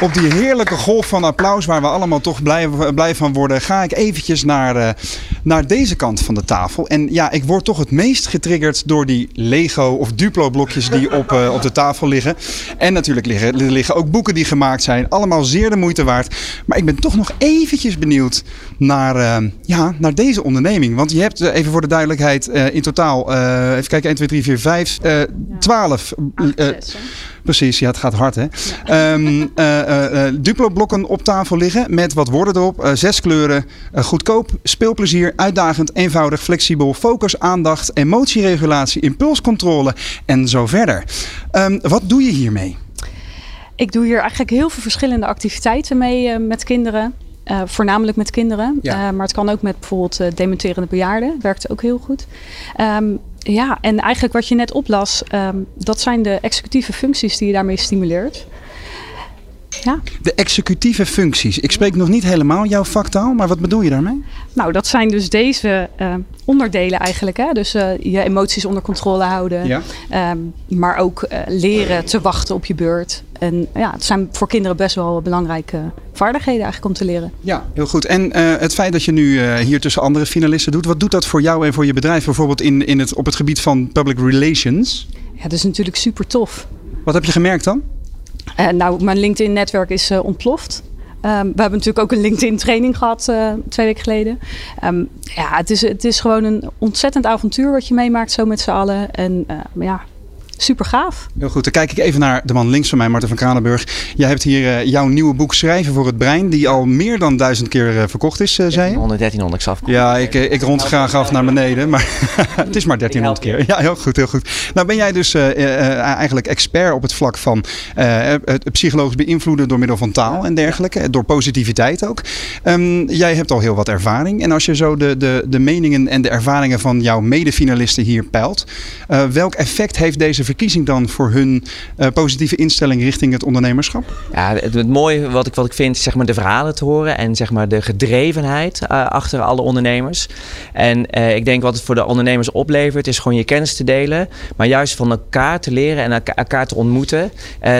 E: op die heerlijke golf van applaus, waar we allemaal toch blij, blij van worden, ga ik eventjes naar, uh, naar deze kant van de tafel. En ja, ik word toch het meest getriggerd door die Lego of Duplo blokjes die op, uh, op de tafel liggen. En natuurlijk liggen, liggen ook boeken die gemaakt zijn. Allemaal zeer de moeite waard. Maar ik ben toch nog eventjes benieuwd naar, uh, ja, naar deze onderneming. Want je hebt, even voor de duidelijkheid, in totaal, even kijken, 1, 2, 3, 4, 5, 12... Precies, ja, het gaat hard hè. Ja. Um, uh, uh, Duplo-blokken op tafel liggen met wat woorden erop. zes kleuren, goedkoop, speelplezier, uitdagend, eenvoudig, flexibel, focus, aandacht, emotieregulatie, impulscontrole en zo verder. Um, wat doe je hiermee?
M: Ik doe hier eigenlijk heel veel verschillende activiteiten mee met kinderen. Uh, voornamelijk met kinderen. Ja. Uh, maar het kan ook met bijvoorbeeld uh, dementerende bejaarden. Werkt ook heel goed. Um, ja, en eigenlijk wat je net oplas, um, dat zijn de executieve functies die je daarmee stimuleert. Ja.
E: De executieve functies. Ik spreek nog niet helemaal jouw vaktaal, maar wat bedoel je daarmee?
M: Nou, dat zijn dus deze uh, onderdelen eigenlijk. Hè? Dus uh, je emoties onder controle houden. Ja. Um, maar ook uh, leren te wachten op je beurt. En ja, het zijn voor kinderen best wel belangrijke vaardigheden eigenlijk om te leren.
E: Ja, heel goed. En het feit dat je nu hier tussen andere finalisten doet, wat doet dat voor jou en voor je bedrijf bijvoorbeeld in, in het, op het gebied van public relations?
M: Ja, dat is natuurlijk super tof.
E: Wat heb je gemerkt dan?
M: Uh, nou, mijn LinkedIn-netwerk is ontploft. Um, we hebben natuurlijk ook een LinkedIn-training gehad uh, twee weken geleden. Um, ja, het is, het is gewoon een ontzettend avontuur wat je meemaakt zo met z'n allen. En ja, super gaaf.
E: Heel goed, dan kijk ik even naar de man links van mij, Marten van Kranenburg. Jij hebt hier uh, jouw nieuwe boek Schrijven voor het Brein, die al meer dan duizend keer uh, verkocht is, uh, zei je?
N: 1300, ik af.
E: Ja, ik, ik rond graag af naar beneden, maar het is maar 1300 keer. Ja, heel goed, heel goed. Nou ben jij dus eigenlijk expert op het vlak van het psychologisch beïnvloeden door middel van taal en dergelijke, door positiviteit ook. Um, jij hebt al heel wat ervaring en als je zo de, de, de meningen en de ervaringen van jouw medefinalisten hier peilt, welk effect heeft deze verkiezing dan voor hun uh, positieve instelling richting het ondernemerschap?
N: Ja, het, het, mooie wat ik, wat ik vind is zeg maar de verhalen te horen en zeg maar de gedrevenheid uh, achter alle ondernemers. En uh, ik denk wat het voor de ondernemers oplevert is gewoon je kennis te delen, maar juist van elkaar te leren en elkaar te ontmoeten,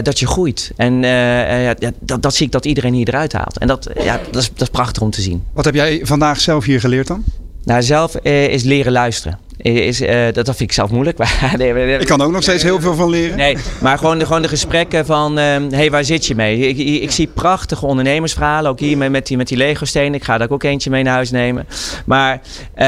N: dat je groeit. En ja, dat, dat zie ik dat iedereen hier eruit haalt. En dat, ja, dat, is, dat is prachtig om te zien.
E: Wat heb jij vandaag zelf hier geleerd dan?
N: Nou, zelf is leren luisteren is, uh, dat, dat vind ik zelf moeilijk.
E: ik kan ook nog steeds heel veel van leren.
N: Nee, maar gewoon de, gewoon de gesprekken van, hé, uh, hey, waar zit je mee? Ik, ik, ik, zie prachtige ondernemersverhalen, ook hier met, met die, met die Lego-stenen. Ik ga daar ook eentje mee naar huis nemen. Maar, uh,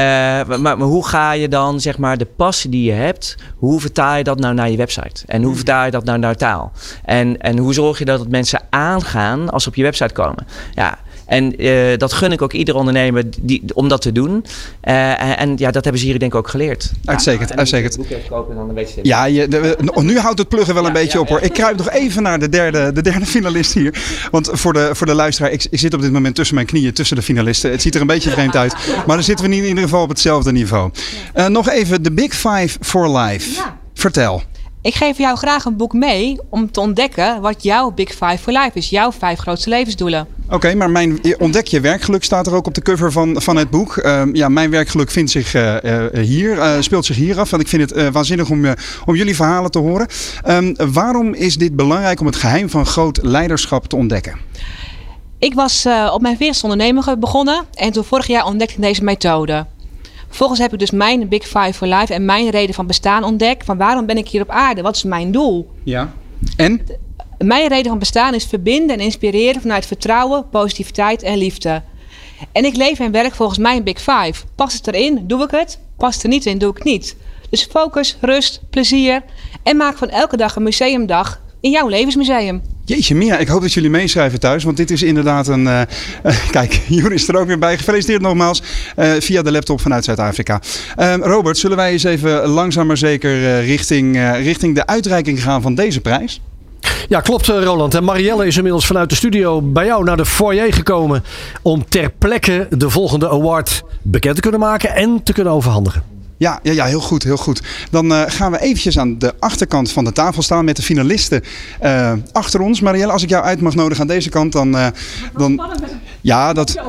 N: maar, maar, hoe ga je dan, zeg maar, de passie die je hebt, hoe vertaal je dat nou naar je website? En hoe vertaal je dat nou naar taal? En, en hoe zorg je dat het mensen aangaan als ze op je website komen? Ja, en uh, dat gun ik ook ieder ondernemer die, om dat te doen. Uh, en ja, dat hebben ze hier denk ik ook geleerd.
E: Uitstekend,
N: ja,
E: uitstekend.
N: Kopen, dan
E: ja, je, de, nu houdt het pluggen wel een beetje op hoor. Ik kruip nog even naar de derde, de derde finalist hier. Want voor de, voor de luisteraar, ik, ik, zit op dit moment tussen mijn knieën, tussen de finalisten. Het ziet er een beetje vreemd uit. Maar dan zitten we niet in ieder geval op hetzelfde niveau. Uh, nog even de Big Five for Life. Vertel.
L: Ik geef jou graag een boek mee om te ontdekken wat jouw Big Five for Life is. Jouw vijf grootste levensdoelen.
E: Oké, maar mijn ontdek je werkgeluk staat er ook op de cover van, van het boek. Ehm, ja, mijn werkgeluk vindt zich eh, eh, hier, eh, speelt zich hier af. Want ik vind het waanzinnig om, om jullie verhalen te horen. Ehm, waarom is dit belangrijk om het geheim van groot leiderschap te ontdekken?
L: Ik was op mijn eerste ondernemer begonnen en toen vorig jaar ontdekte ik deze methode. Vervolgens heb ik dus mijn Big Five for Life en mijn reden van bestaan ontdekt. Van waarom ben ik hier op aarde? Wat is mijn doel?
E: Ja. En?
L: Mijn reden van bestaan is verbinden en inspireren vanuit vertrouwen, positiviteit en liefde. En ik leef en werk volgens mijn Big Five. Past het erin, doe ik het. Past het er niet in, doe ik het niet. Dus focus, rust, plezier en maak van elke dag een museumdag in jouw levensmuseum.
E: Jeetje Mia, ik hoop dat jullie meeschrijven thuis, want dit is inderdaad een... Uh, kijk, Jur is er ook weer bij. Gefeliciteerd nogmaals uh, via de laptop vanuit Zuid-Afrika. Robert, zullen wij eens even langzaam maar zeker richting, richting de uitreiking gaan van deze prijs?
B: Ja, klopt Roland. En Marielle is inmiddels vanuit de studio bij jou naar de foyer gekomen om ter plekke de volgende award bekend te kunnen maken en te kunnen overhandigen.
E: Ja, ja, ja, heel goed, heel goed. Dan uh, gaan we eventjes aan de achterkant van de tafel staan met de finalisten uh, achter ons. Marielle, als ik jou uit mag nodigen aan deze kant, dan... Uh, dan ja, dat,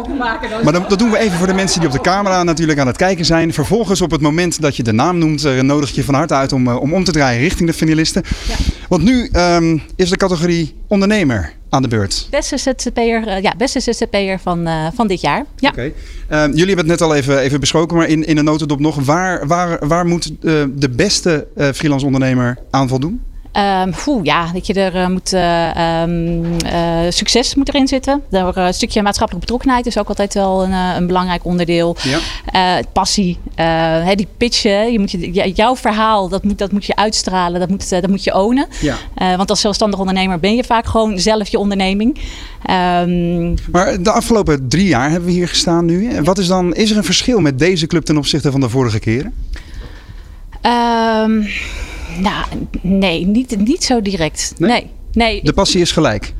E: maar dan, dat doen we even voor de mensen die op de camera natuurlijk aan het kijken zijn. Vervolgens op het moment dat je de naam noemt, nodig ik je van harte uit om, om om te draaien richting de finalisten. Ja. Want nu um, is de categorie ondernemer aan de beurt.
C: Beste ZZP'er, uh, ja, beste ZZP'er van, uh, van dit jaar. Ja.
E: Okay. Uh, jullie hebben het net al even, even besproken, maar in, in de notendop nog. Waar, waar, waar moet de beste freelance ondernemer aan voldoen?
C: Um, ja, dat je er uh, moet, uh, um, uh, succes moet erin zitten. Er, een stukje maatschappelijke betrokkenheid is ook altijd wel een, een belangrijk onderdeel. Ja. passie, die pitchen. Je moet je, jouw verhaal, dat moet, dat moet je uitstralen, dat moet, dat moet je ownen. Ja. want als zelfstandig ondernemer ben je vaak gewoon zelf je onderneming.
E: Um, maar de afgelopen drie jaar hebben we hier gestaan nu. Wat is dan, is er een verschil met deze club ten opzichte van de vorige keren?
C: Nou, nee, niet, niet zo direct. Nee? nee.
E: De passie is gelijk.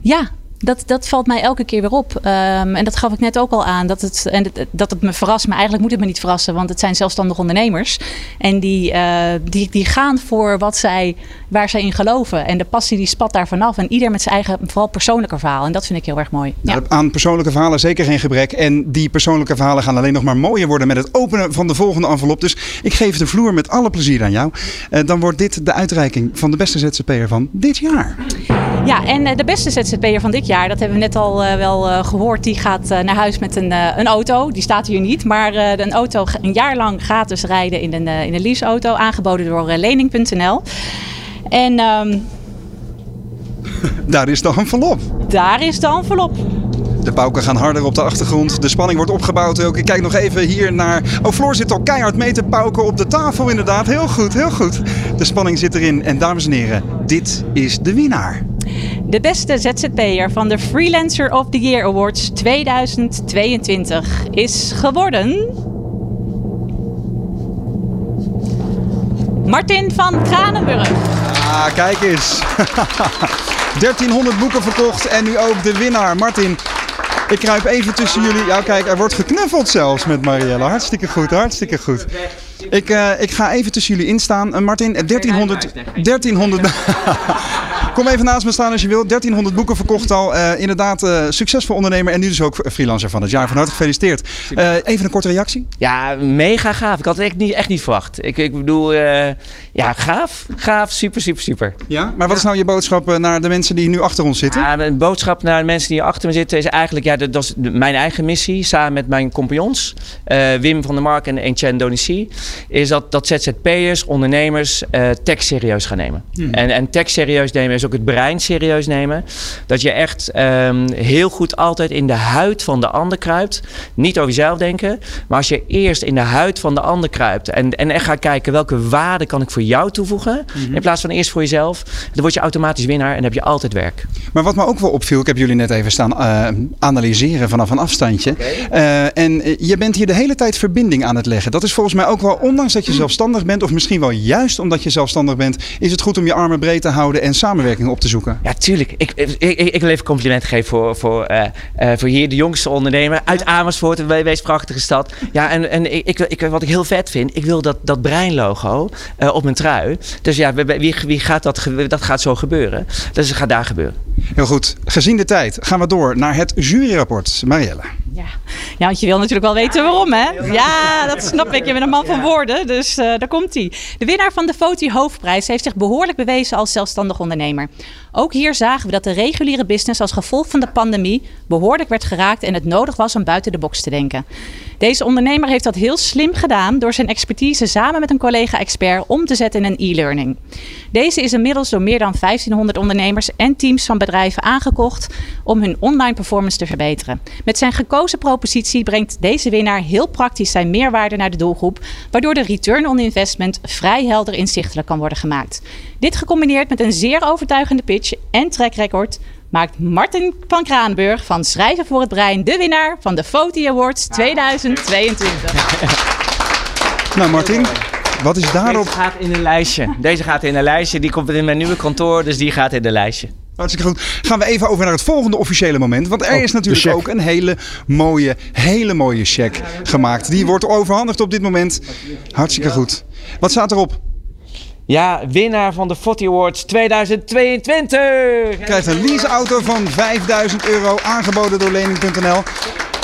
C: Ja, dat, dat valt mij elke keer weer op. Um, en dat gaf ik net ook al aan. Dat het, en het, dat het me verrast. Maar eigenlijk moet het me niet verrassen. Want het zijn zelfstandige ondernemers. En die, uh, die, die gaan voor wat zij, waar zij in geloven. En de passie die spat daar vanaf. En ieder met zijn eigen, vooral persoonlijke verhaal. En dat vind ik heel erg mooi.
E: Ja. Aan persoonlijke verhalen zeker geen gebrek. En die persoonlijke verhalen gaan alleen nog maar mooier worden met het openen van de volgende envelop. Dus ik geef de vloer met alle plezier aan jou. Uh, dan wordt dit de uitreiking van de beste ZZP'er van dit jaar.
C: Ja, en uh, de beste ZZP'er van dit jaar, dat hebben we net al uh, wel uh, gehoord, die gaat naar huis met een, een auto. Die staat hier niet, maar een auto een jaar lang gratis rijden in een, in een leaseauto, aangeboden door lening.nl. En... Um,
E: daar is de envelop.
C: Daar is de envelop.
E: De pauken gaan harder op de achtergrond. De spanning wordt opgebouwd ook. Ik kijk nog even hier naar... Oh, Floor zit al keihard mee te pauken op de tafel inderdaad. Heel goed, heel goed. De spanning zit erin. En dames en heren, dit is de winnaar.
C: De beste ZZP'er van de Freelancer of the Year Awards 2022 is geworden... Martin van Kranenburg.
E: Ah, kijk eens. 1300 boeken verkocht en nu ook de winnaar. Martin, ik kruip even tussen jullie. Ja, kijk, er wordt geknuffeld zelfs met Marielle. Hartstikke goed, hartstikke goed. Ik, uh, ik ga even tussen jullie instaan. Uh, Martin, 1300... 1300... Kom even naast me staan als je wilt. 1300 boeken verkocht al. Uh, inderdaad, uh, succesvol ondernemer en nu dus ook freelancer van het jaar. Van harte gefeliciteerd. Uh, even een korte reactie.
N: Ja, mega gaaf. Ik had het echt niet, echt niet verwacht. Ik, ik bedoel, ja, gaaf. Gaaf, super, super, super.
E: Ja, maar wat is nou je boodschap naar de mensen die nu achter ons zitten?
N: Ja, een boodschap naar de mensen die achter me zitten is eigenlijk, ja, dat, dat is mijn eigen missie. Samen met mijn compagnons, Wim van der Mark en Etienne Donici. Is dat, dat ZZP'ers, ondernemers, tech serieus gaan nemen. Hmm. En, en tech serieus nemen is ook het brein serieus nemen. Dat je echt um, heel goed altijd in de huid van de ander kruipt. Niet over jezelf denken. Maar als je eerst in de huid van de ander kruipt. En, en echt gaat kijken welke waarde kan ik voor jou toevoegen. Mm -hmm. In plaats van eerst voor jezelf. Dan word je automatisch winnaar en heb je altijd werk.
E: Maar wat me ook wel opviel. Ik heb jullie net even staan uh, analyseren vanaf een afstandje. Okay. Uh, en je bent hier de hele tijd verbinding aan het leggen. Dat is volgens mij ook wel, ondanks dat je zelfstandig bent. Of misschien wel juist omdat je zelfstandig bent. Is het goed om je armen breed te houden en samenwerken op te zoeken.
N: Ja, tuurlijk. Ik, ik, ik, ik wil even compliment geven voor, voor, uh, uh, voor hier de jongste ondernemer uit Amersfoort, een wees prachtige stad. Ja, en, en ik, ik, wat ik heel vet vind, ik wil dat, dat breinlogo uh, op mijn trui. Dus ja, wie, wie gaat dat, dat gaat zo gebeuren. Dus het gaat daar gebeuren.
E: Heel goed. Gezien de tijd gaan we door naar het juryrapport. Marielle.
S: Ja, want je wil natuurlijk wel weten waarom, hè? Ja, dat snap ik. Je bent een man van woorden, dus eh, daar komt hij. De winnaar van de Foti Hoofdprijs heeft zich behoorlijk bewezen als zelfstandig ondernemer. Ook hier zagen we dat de reguliere business als gevolg van de pandemie behoorlijk werd geraakt en het nodig was om buiten de box te denken. Deze ondernemer heeft dat heel slim gedaan door zijn expertise samen met een collega-expert om te zetten in een e-learning. Deze is inmiddels door meer dan 1500 ondernemers en teams van bedrijven aangekocht om hun online performance te verbeteren. Met zijn gekozen propositie brengt deze winnaar heel praktisch zijn meerwaarde naar de doelgroep, waardoor de return on investment vrij helder inzichtelijk kan worden gemaakt. Dit gecombineerd met een zeer overtuigende pitch en track record maakt Martin van Kraanburg van Schrijven voor het Brein de winnaar van de Foti Awards 2022.
E: Nou Martin, wat is daarop?
N: Deze gaat in een lijstje. Deze gaat in een lijstje. Die komt in mijn nieuwe kantoor, dus die gaat in een lijstje.
E: Hartstikke goed. Gaan we even over naar het volgende officiële moment. Want er
N: Oh,
E: is natuurlijk ook een hele mooie, hele mooie check gemaakt. Die wordt overhandigd op dit moment. Hartstikke goed. Wat staat erop?
N: Ja, winnaar van de Foti Awards 2022.
E: Krijgt een leaseauto van 5000 euro aangeboden door lening.nl.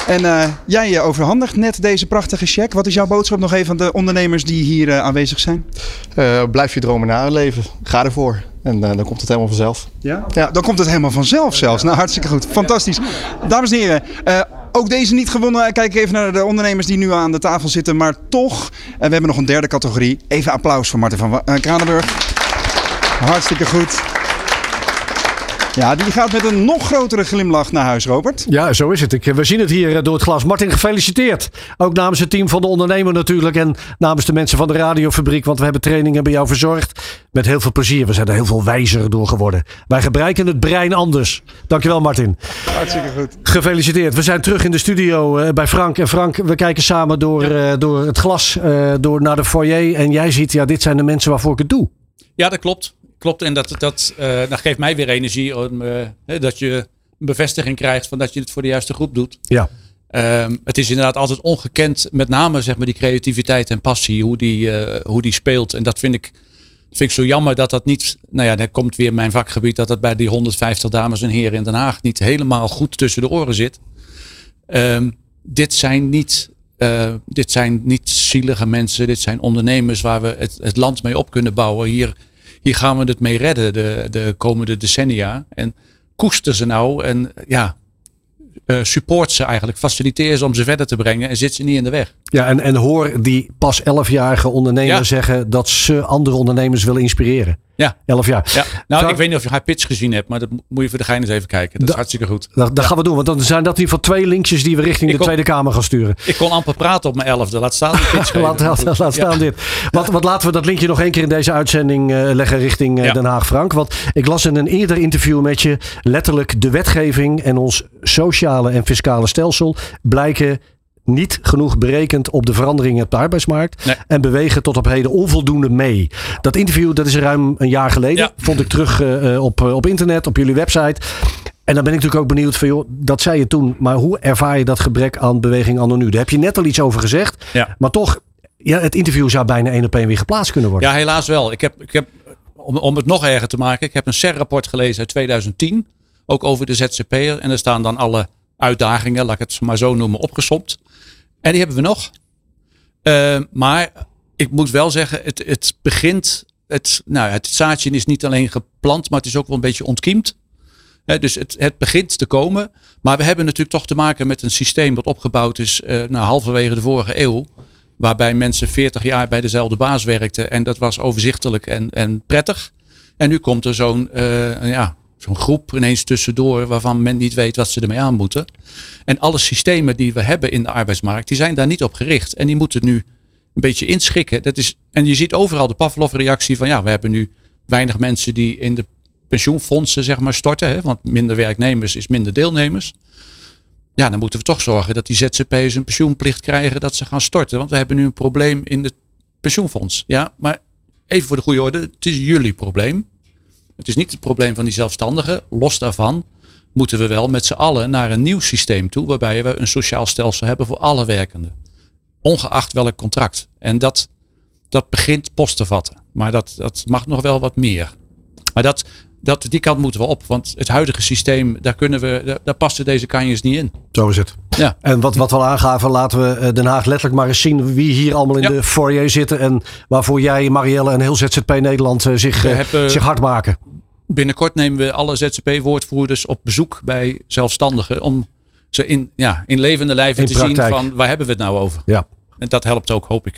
E: En eh, jij eh, overhandigt net deze prachtige check. Wat is jouw boodschap nog even aan de ondernemers die hier eh, aanwezig zijn?
T: Eh, blijf je dromen naleven. Ga ervoor. En eh, dan komt het helemaal vanzelf.
E: Ja? Ja, dan komt het helemaal vanzelf zelfs. Nou, hartstikke goed. Fantastisch. Dames en heren, eh, ook deze niet gewonnen. Kijk even naar de ondernemers die nu aan de tafel zitten. Maar toch, eh, we hebben nog een derde categorie. Even applaus voor Martin van eh, Kranenburg. Hartstikke goed. Ja, die gaat met een nog grotere glimlach naar huis, Robert.
B: Ja, zo is het. Ik, we zien het hier eh, door het glas. Martin, gefeliciteerd. Ook namens het team van de ondernemer natuurlijk. En namens de mensen van de radiofabriek. Want we hebben trainingen bij jou verzorgd. Met heel veel plezier. We zijn er heel veel wijzer door geworden. Wij gebruiken het brein anders. Dankjewel, Martin.
E: Hartstikke goed.
B: Gefeliciteerd. We zijn terug in de studio eh, bij Frank. En Frank, we kijken samen door, eh, door het glas eh, door naar de foyer. En jij ziet, ja, dit zijn de mensen waarvoor ik het doe.
D: Ja, dat klopt. Klopt. En dat, dat, eh, dat geeft mij weer energie. Om, eh, dat je een bevestiging krijgt van dat je het voor de juiste groep doet.
B: Ja.
D: Ehm, het is inderdaad altijd ongekend, met name zeg maar die creativiteit en passie, hoe die, eh, hoe die speelt. En dat vind ik, vind ik zo jammer dat dat niet, nou ja, dan komt weer mijn vakgebied, dat dat bij die 150 dames en heren in Den Haag niet helemaal goed tussen de oren zit. Ehm, dit zijn niet, eh, dit zijn niet zielige mensen, dit zijn ondernemers waar we het, het land mee op kunnen bouwen. Hier, hier gaan we het mee redden de, de komende decennia. En koester ze nou en ja, eh, support ze eigenlijk, faciliteer ze om ze verder te brengen en zit ze niet in de weg.
B: Ja, en, en hoor die pas 11-jarige ondernemer
D: Ja.
B: zeggen dat ze andere ondernemers willen inspireren.
D: Ja.
B: 11 jaar.
D: Ja. Nou, ik weet niet of je haar pitch gezien hebt, maar dat moet je voor de gein eens even kijken. Dat is hartstikke goed.
B: Dat, gaan we doen, want dan zijn dat in ieder geval twee linkjes die we richting de
D: kon-
B: Tweede Kamer gaan sturen.
D: Ik kon amper praten op mijn elfde. Laat staan die pitch
B: laat, laat, laat staan
D: Ja.
B: dit. Wat, wat laten we dat linkje nog één keer in deze uitzending eh, leggen richting eh. Den Haag, Frank. Want ik las in een eerder interview met je letterlijk de wetgeving en ons sociale en fiscale stelsel blijken niet genoeg berekend op de veranderingen op de arbeidsmarkt.
D: Nee.
B: En bewegen tot op heden onvoldoende mee. Dat interview dat is ruim een jaar geleden. Vond ik terug eh, eh, op, eh, op internet, op jullie website. En dan ben ik natuurlijk ook benieuwd van, joh, dat zei je toen. Maar hoe ervaar je dat gebrek aan beweging anno nu? Daar heb je net al iets over gezegd.
D: Ja.
B: Maar toch, ja, het interview zou bijna één op één weer geplaatst kunnen worden.
D: Ja, helaas wel. Ik heb, ik heb, om, om het nog erger te maken, ik heb een CER-rapport gelezen uit 2010. Ook over de ZZP'er. En er staan dan alle uitdagingen, laat ik het maar zo noemen, opgesomd. En die hebben we nog. Eh, maar ik moet wel zeggen, het, het begint. Het, nou, het zaadje is niet alleen geplant, maar het is ook wel een beetje ontkiemd. Hè, dus het, het begint te komen. Maar we hebben natuurlijk toch te maken met een systeem dat opgebouwd is eh nou, halverwege de vorige eeuw. Waarbij mensen 40 jaar bij dezelfde baas werkten. En dat was overzichtelijk en, en prettig. En nu komt er zo'n eh, ja, zo'n groep ineens tussendoor waarvan men niet weet wat ze ermee aan moeten. En alle systemen die we hebben in de arbeidsmarkt, die zijn daar niet op gericht. En die moeten nu een beetje inschikken. Dat is, en je ziet overal de Pavlov-reactie van ja, we hebben nu weinig mensen die in de pensioenfondsen zeg maar storten. Hè, want minder werknemers is minder deelnemers. Ja, dan moeten we toch zorgen dat die ZZP'ers een pensioenplicht krijgen dat ze gaan storten. Want we hebben nu een probleem in het pensioenfonds. Ja, maar even voor de goede orde, het is jullie probleem. Het is niet het probleem van die zelfstandigen. Los daarvan moeten we wel met z'n allen naar een nieuw systeem toe. Waarbij we een sociaal stelsel hebben voor alle werkenden. Ongeacht welk contract. En dat, dat begint post te vatten. Maar dat, dat mag nog wel wat meer. Maar dat, dat, die kant moeten we op. Want het huidige systeem, daar, kunnen we, daar, daar passen deze kanjes niet in.
B: Zo is het.
D: Ja.
B: En wat, wat we al aangaven, laten we eh, Den Haag letterlijk maar eens zien wie hier allemaal in de foyer zitten. En waarvoor jij, Marielle en heel ZZP Nederland eh, zich, eh,
D: hebben-
B: zich hard maken.
D: Binnenkort nemen we alle ZZP-woordvoerders op bezoek bij zelfstandigen. Om ze in, ja, in levende lijven
B: In
D: te
B: praktijk.
D: zien van waar hebben we het nou over.
B: Ja.
D: En dat helpt ook, hoop ik.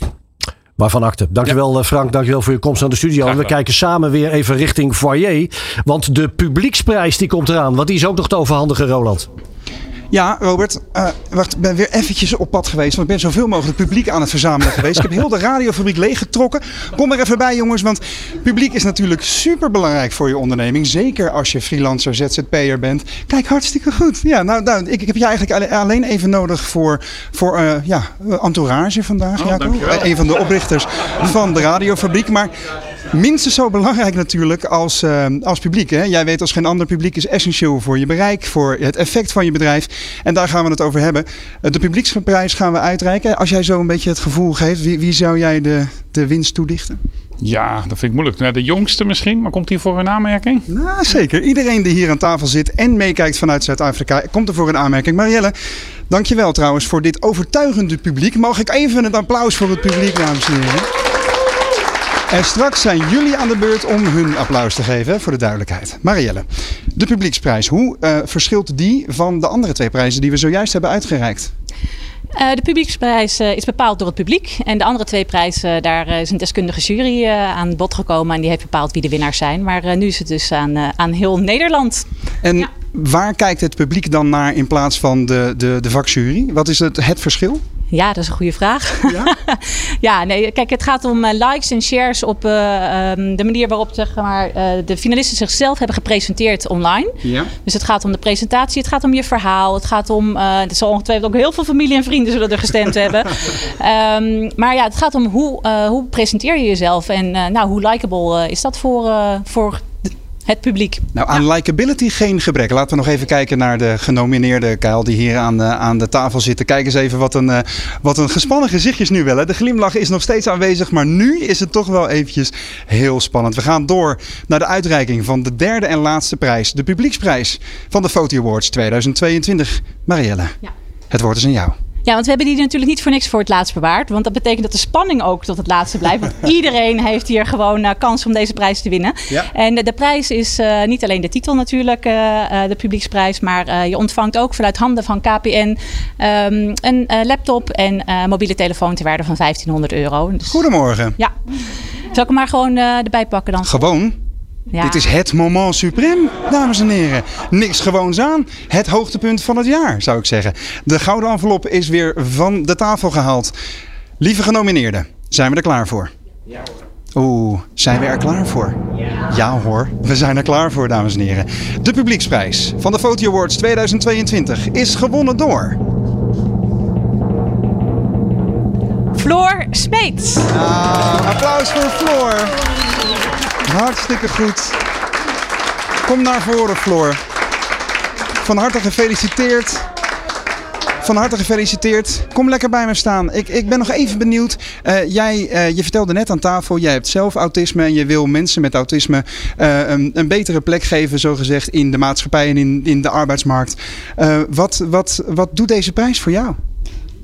B: Waarvan akte. Dankjewel eh, Frank, dankjewel voor je komst naar de studio. En we kijken samen weer even richting foyer. Want de publieksprijs die komt eraan. Want die is ook nog te overhandigen, Roland.
E: Ja, Robert. eh, wacht, ik ben weer eventjes op pad geweest. Want ik ben zoveel mogelijk publiek aan het verzamelen geweest. Ik heb heel de radiofabriek leeggetrokken. Kom er even bij, jongens. Want publiek is natuurlijk super belangrijk voor je onderneming. Zeker als je freelancer, ZZP'er bent. Kijk, hartstikke goed. Ja, nou, nou ik, ik heb je eigenlijk alle- alleen even nodig voor, voor eh, ja, entourage vandaag. Jacob.
U: dankjewel.
E: Een van de oprichters van de radiofabriek. Maar minstens zo belangrijk natuurlijk als, eh, als publiek. Hè? Jij weet als geen ander, publiek is essentieel voor je bereik, voor het effect van je bedrijf. En daar gaan we het over hebben. Eh, De publieksprijs gaan we uitreiken. Als jij zo een beetje het gevoel geeft, wie, wie zou jij de, de winst toedichten?
U: Ja, dat vind ik moeilijk. Nou, de jongste misschien, maar komt hij voor een aanmerking?
E: Nou, zeker. Iedereen die hier aan tafel zit en meekijkt vanuit Zuid-Afrika, komt er voor een aanmerking. Marielle, dankjewel trouwens voor dit overtuigende publiek. Mag ik even een applaus voor het publiek, dames en heren? En straks zijn jullie aan de beurt om hun applaus te geven, voor de duidelijkheid. Marielle, de publieksprijs, hoe eh, verschilt die van de andere twee prijzen die we zojuist hebben uitgereikt?
C: Eh, de publieksprijs eh, is bepaald door het publiek. En de andere twee prijzen, daar is een deskundige jury aan bod gekomen. En die heeft bepaald wie de winnaars zijn. Maar nu is het dus aan, aan heel Nederland.
E: En waar kijkt het publiek dan naar in plaats van de, de, de vakjury? Wat is het, het verschil?
C: Ja, dat is een goede vraag. Ja, nee, kijk, het gaat om eh, likes en shares op eh, ehm, de manier waarop zeg maar, eh, de finalisten zichzelf hebben gepresenteerd online.
E: Ja.
C: Dus het gaat om de presentatie, het gaat om je verhaal, het gaat om. eh er zal ongetwijfeld ook heel veel familie en vrienden zullen er gestemd hebben. Ehm, maar ja, het gaat om hoe, hoe presenteer je jezelf en nou, hoe likable is dat voor, voor het publiek.
E: Nou, aan likability geen gebrek. Laten we nog even kijken naar de genomineerde Kyle die hier aan de, aan de tafel zitten. Kijk eens even wat een, eh, wat een gespannen gezichtjes nu wel. Hè. De glimlach is nog steeds aanwezig, maar nu is het toch wel eventjes heel spannend. We gaan door naar de uitreiking van de derde en laatste prijs. De publieksprijs van de Foto Awards 2022. Marielle, het woord is aan jou.
C: Ja, want we hebben die natuurlijk niet voor niks voor het laatst bewaard. Want dat betekent dat de spanning ook tot het laatste blijft. Want iedereen heeft hier gewoon eh, kans om deze prijs te winnen.
V: Ja.
C: En de, de prijs is eh, niet alleen de titel natuurlijk, eh, eh, de publieksprijs. Maar eh, je ontvangt ook vanuit handen van KPN ehm, een eh, laptop en eh, mobiele telefoon ter waarde van 1500 euro. Dus,
E: Goedemorgen.
C: ja. Zal ik hem maar gewoon eh, erbij pakken dan?
E: Gewoon.
C: Ja.
E: Dit is het moment suprême, dames en heren. Niks gewoons aan. Het hoogtepunt van het jaar, zou ik zeggen. De gouden envelop is weer van de tafel gehaald. Lieve genomineerden, zijn we er klaar voor?
U: Ja
E: Oeh, zijn we er klaar voor? Ja hoor, we zijn er klaar voor, dames en heren. De publieksprijs van de Foto Awards 2022 is gewonnen door...
C: Floor Smeets.
E: Nou, applaus voor Floor. Hartstikke goed. Kom naar voren, Floor. Van harte gefeliciteerd. Van harte gefeliciteerd. Kom lekker bij me staan. Ik, ik ben nog even benieuwd. Eh, jij, eh, je vertelde net aan tafel, jij hebt zelf autisme en je wil mensen met autisme eh, een, een betere plek geven, zogezegd, in de maatschappij en in, in de arbeidsmarkt. Wat, wat, wat doet deze prijs voor jou?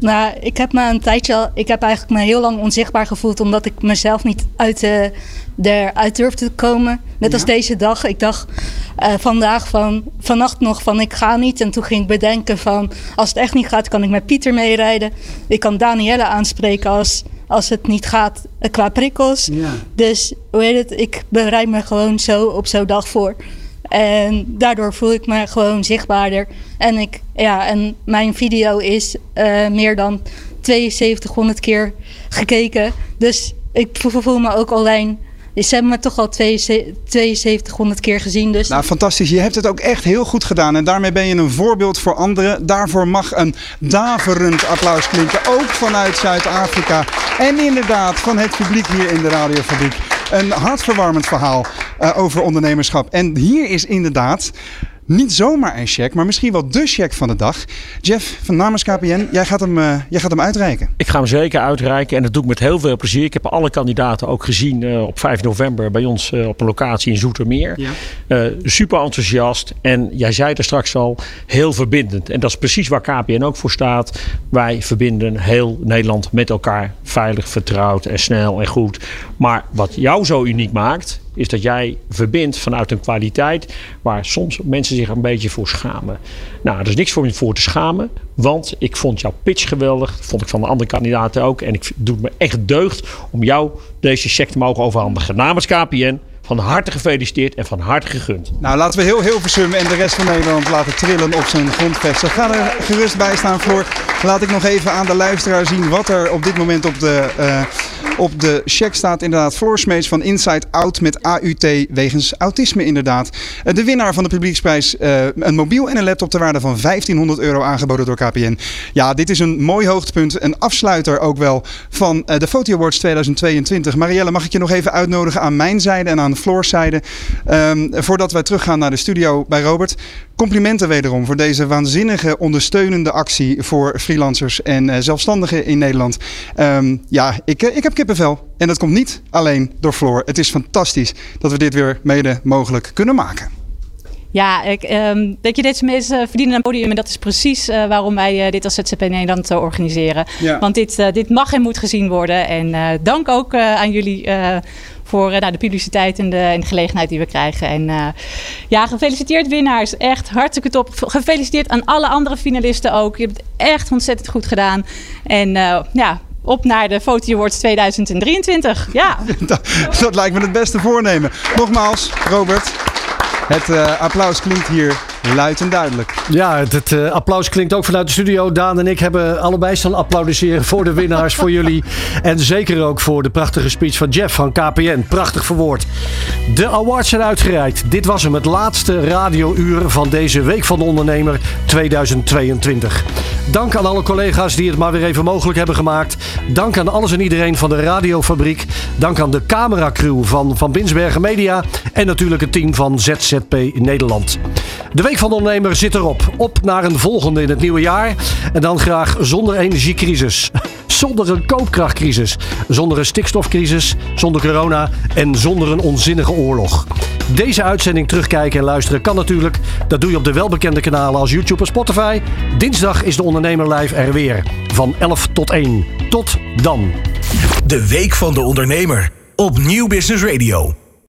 G: Nou, ik heb me een tijdje al, ik heb eigenlijk me heel lang onzichtbaar gevoeld omdat ik mezelf niet uit de, eruit durfde te komen. Net als deze dag. Ik dacht eh, vandaag van, vannacht nog van ik ga niet. En toen ging ik bedenken van als het echt niet gaat, kan ik met Pieter meerijden. Ik kan Danielle aanspreken als, als het niet gaat eh, qua prikkels. Dus hoe heet het, ik bereid me gewoon zo op zo'n dag voor. En daardoor voel ik me gewoon zichtbaarder. En, ik, ja, en mijn video is eh, meer dan 7200 keer gekeken. Dus ik voel me ook alleen. Ze hebben me toch al 7200 keer gezien. Dus
E: Nou, fantastisch. Je hebt het ook echt heel goed gedaan. En daarmee ben je een voorbeeld voor anderen. Daarvoor mag een daverend applaus klinken. Ook vanuit Zuid-Afrika. En inderdaad van het publiek hier in de radiofabriek. Een hartverwarmend verhaal eh, over ondernemerschap. En hier is inderdaad niet zomaar een check, maar misschien wel de check van de dag. Jeff van namens KPN, jij gaat hem, uh, jij gaat hem uitreiken.
W: Ik ga hem zeker uitreiken en dat doe ik met heel veel plezier. Ik heb alle kandidaten ook gezien uh, op 5 november bij ons uh, op een locatie in Zoetermeer. Ja. super enthousiast en jij zei er straks al, heel verbindend. En dat is precies waar KPN ook voor staat. Wij verbinden heel Nederland met elkaar veilig, vertrouwd en snel en goed. Maar wat jou zo uniek maakt, is dat jij verbindt vanuit een kwaliteit waar soms mensen zich een beetje voor schamen. Nou, er is niks voor je voor te schamen, want ik vond jouw pitch geweldig. vond ik van de andere kandidaten ook. En ik doe me echt deugd om jou deze check te mogen overhandigen. Namens KPN. Van harte gefeliciteerd en van harte gegund.
E: Nou, laten we heel Hilversum en de rest van Nederland laten trillen op zijn grondvesten. Ga er gerust bij staan, Floor. Laat ik nog even aan de luisteraar zien wat er op dit moment op de, uh, op de check staat. Inderdaad, Floor Smeets van Inside Out met AUT wegens autisme inderdaad. Uh, de winnaar van de publieksprijs, uh, een mobiel en een laptop ter waarde van 1500 euro aangeboden door KPN. Ja, dit is een mooi hoogtepunt. Een afsluiter ook wel van de Foto Awards 2022. Marielle, mag ik je nog even uitnodigen aan mijn zijde en aan de Floorzijde. Um, voordat wij teruggaan naar de studio bij Robert. Complimenten wederom voor deze waanzinnige ondersteunende actie voor freelancers en uh, zelfstandigen in Nederland. Um, ja, ik, uh, ik heb kippenvel. En dat komt niet alleen door Floor. Het is fantastisch dat we dit weer mede mogelijk kunnen maken.
S: Ja, ik, um, weet je, deze mensen verdienen een podium en dat is precies uh, waarom wij uh, dit als ZZP Nederland uh, organiseren. Ja. Want dit, dit mag en moet gezien worden. En dank ook aan jullie voor nou, de publiciteit en de, de, gelegenheid die we krijgen. En ja, gefeliciteerd winnaars. Echt hartstikke top. Gefeliciteerd aan alle andere finalisten ook. Je hebt het echt ontzettend goed gedaan. En ja, op naar de Foto Awards 2023. Ja.
E: dat, lijkt me het beste voornemen. Nogmaals, Robert. Het uh, applaus klinkt hier luid en duidelijk.
B: Ja, het, uh, applaus klinkt ook vanuit de studio. Daan en ik hebben allebei staan applaudisseren voor de winnaars, voor jullie. En zeker ook voor de prachtige speech van Jeff van KPN. Prachtig verwoord. De awards zijn uitgereikt. Dit was hem, het laatste radiouur van deze Week van de Ondernemer 2022. Dank aan alle collega's die het maar weer even mogelijk hebben gemaakt. Dank aan alles en iedereen van de Radiofabriek. Dank aan de cameracrew van, van Binsbergen Media. En natuurlijk het team van ZZP Nederland. De Week van de Ondernemer zit erop. Op naar een volgende in het nieuwe jaar. En dan graag zonder energiecrisis. Zonder een koopkrachtcrisis. Zonder een stikstofcrisis. Zonder corona. En zonder een onzinnige oorlog. Deze uitzending terugkijken en luisteren kan natuurlijk. Dat doe je op de welbekende kanalen als YouTube en Spotify. Dinsdag is de Ondernemer Live er weer. Van 11 tot 1. Tot dan.
X: De Week van de Ondernemer. Op Nieuw Business Radio.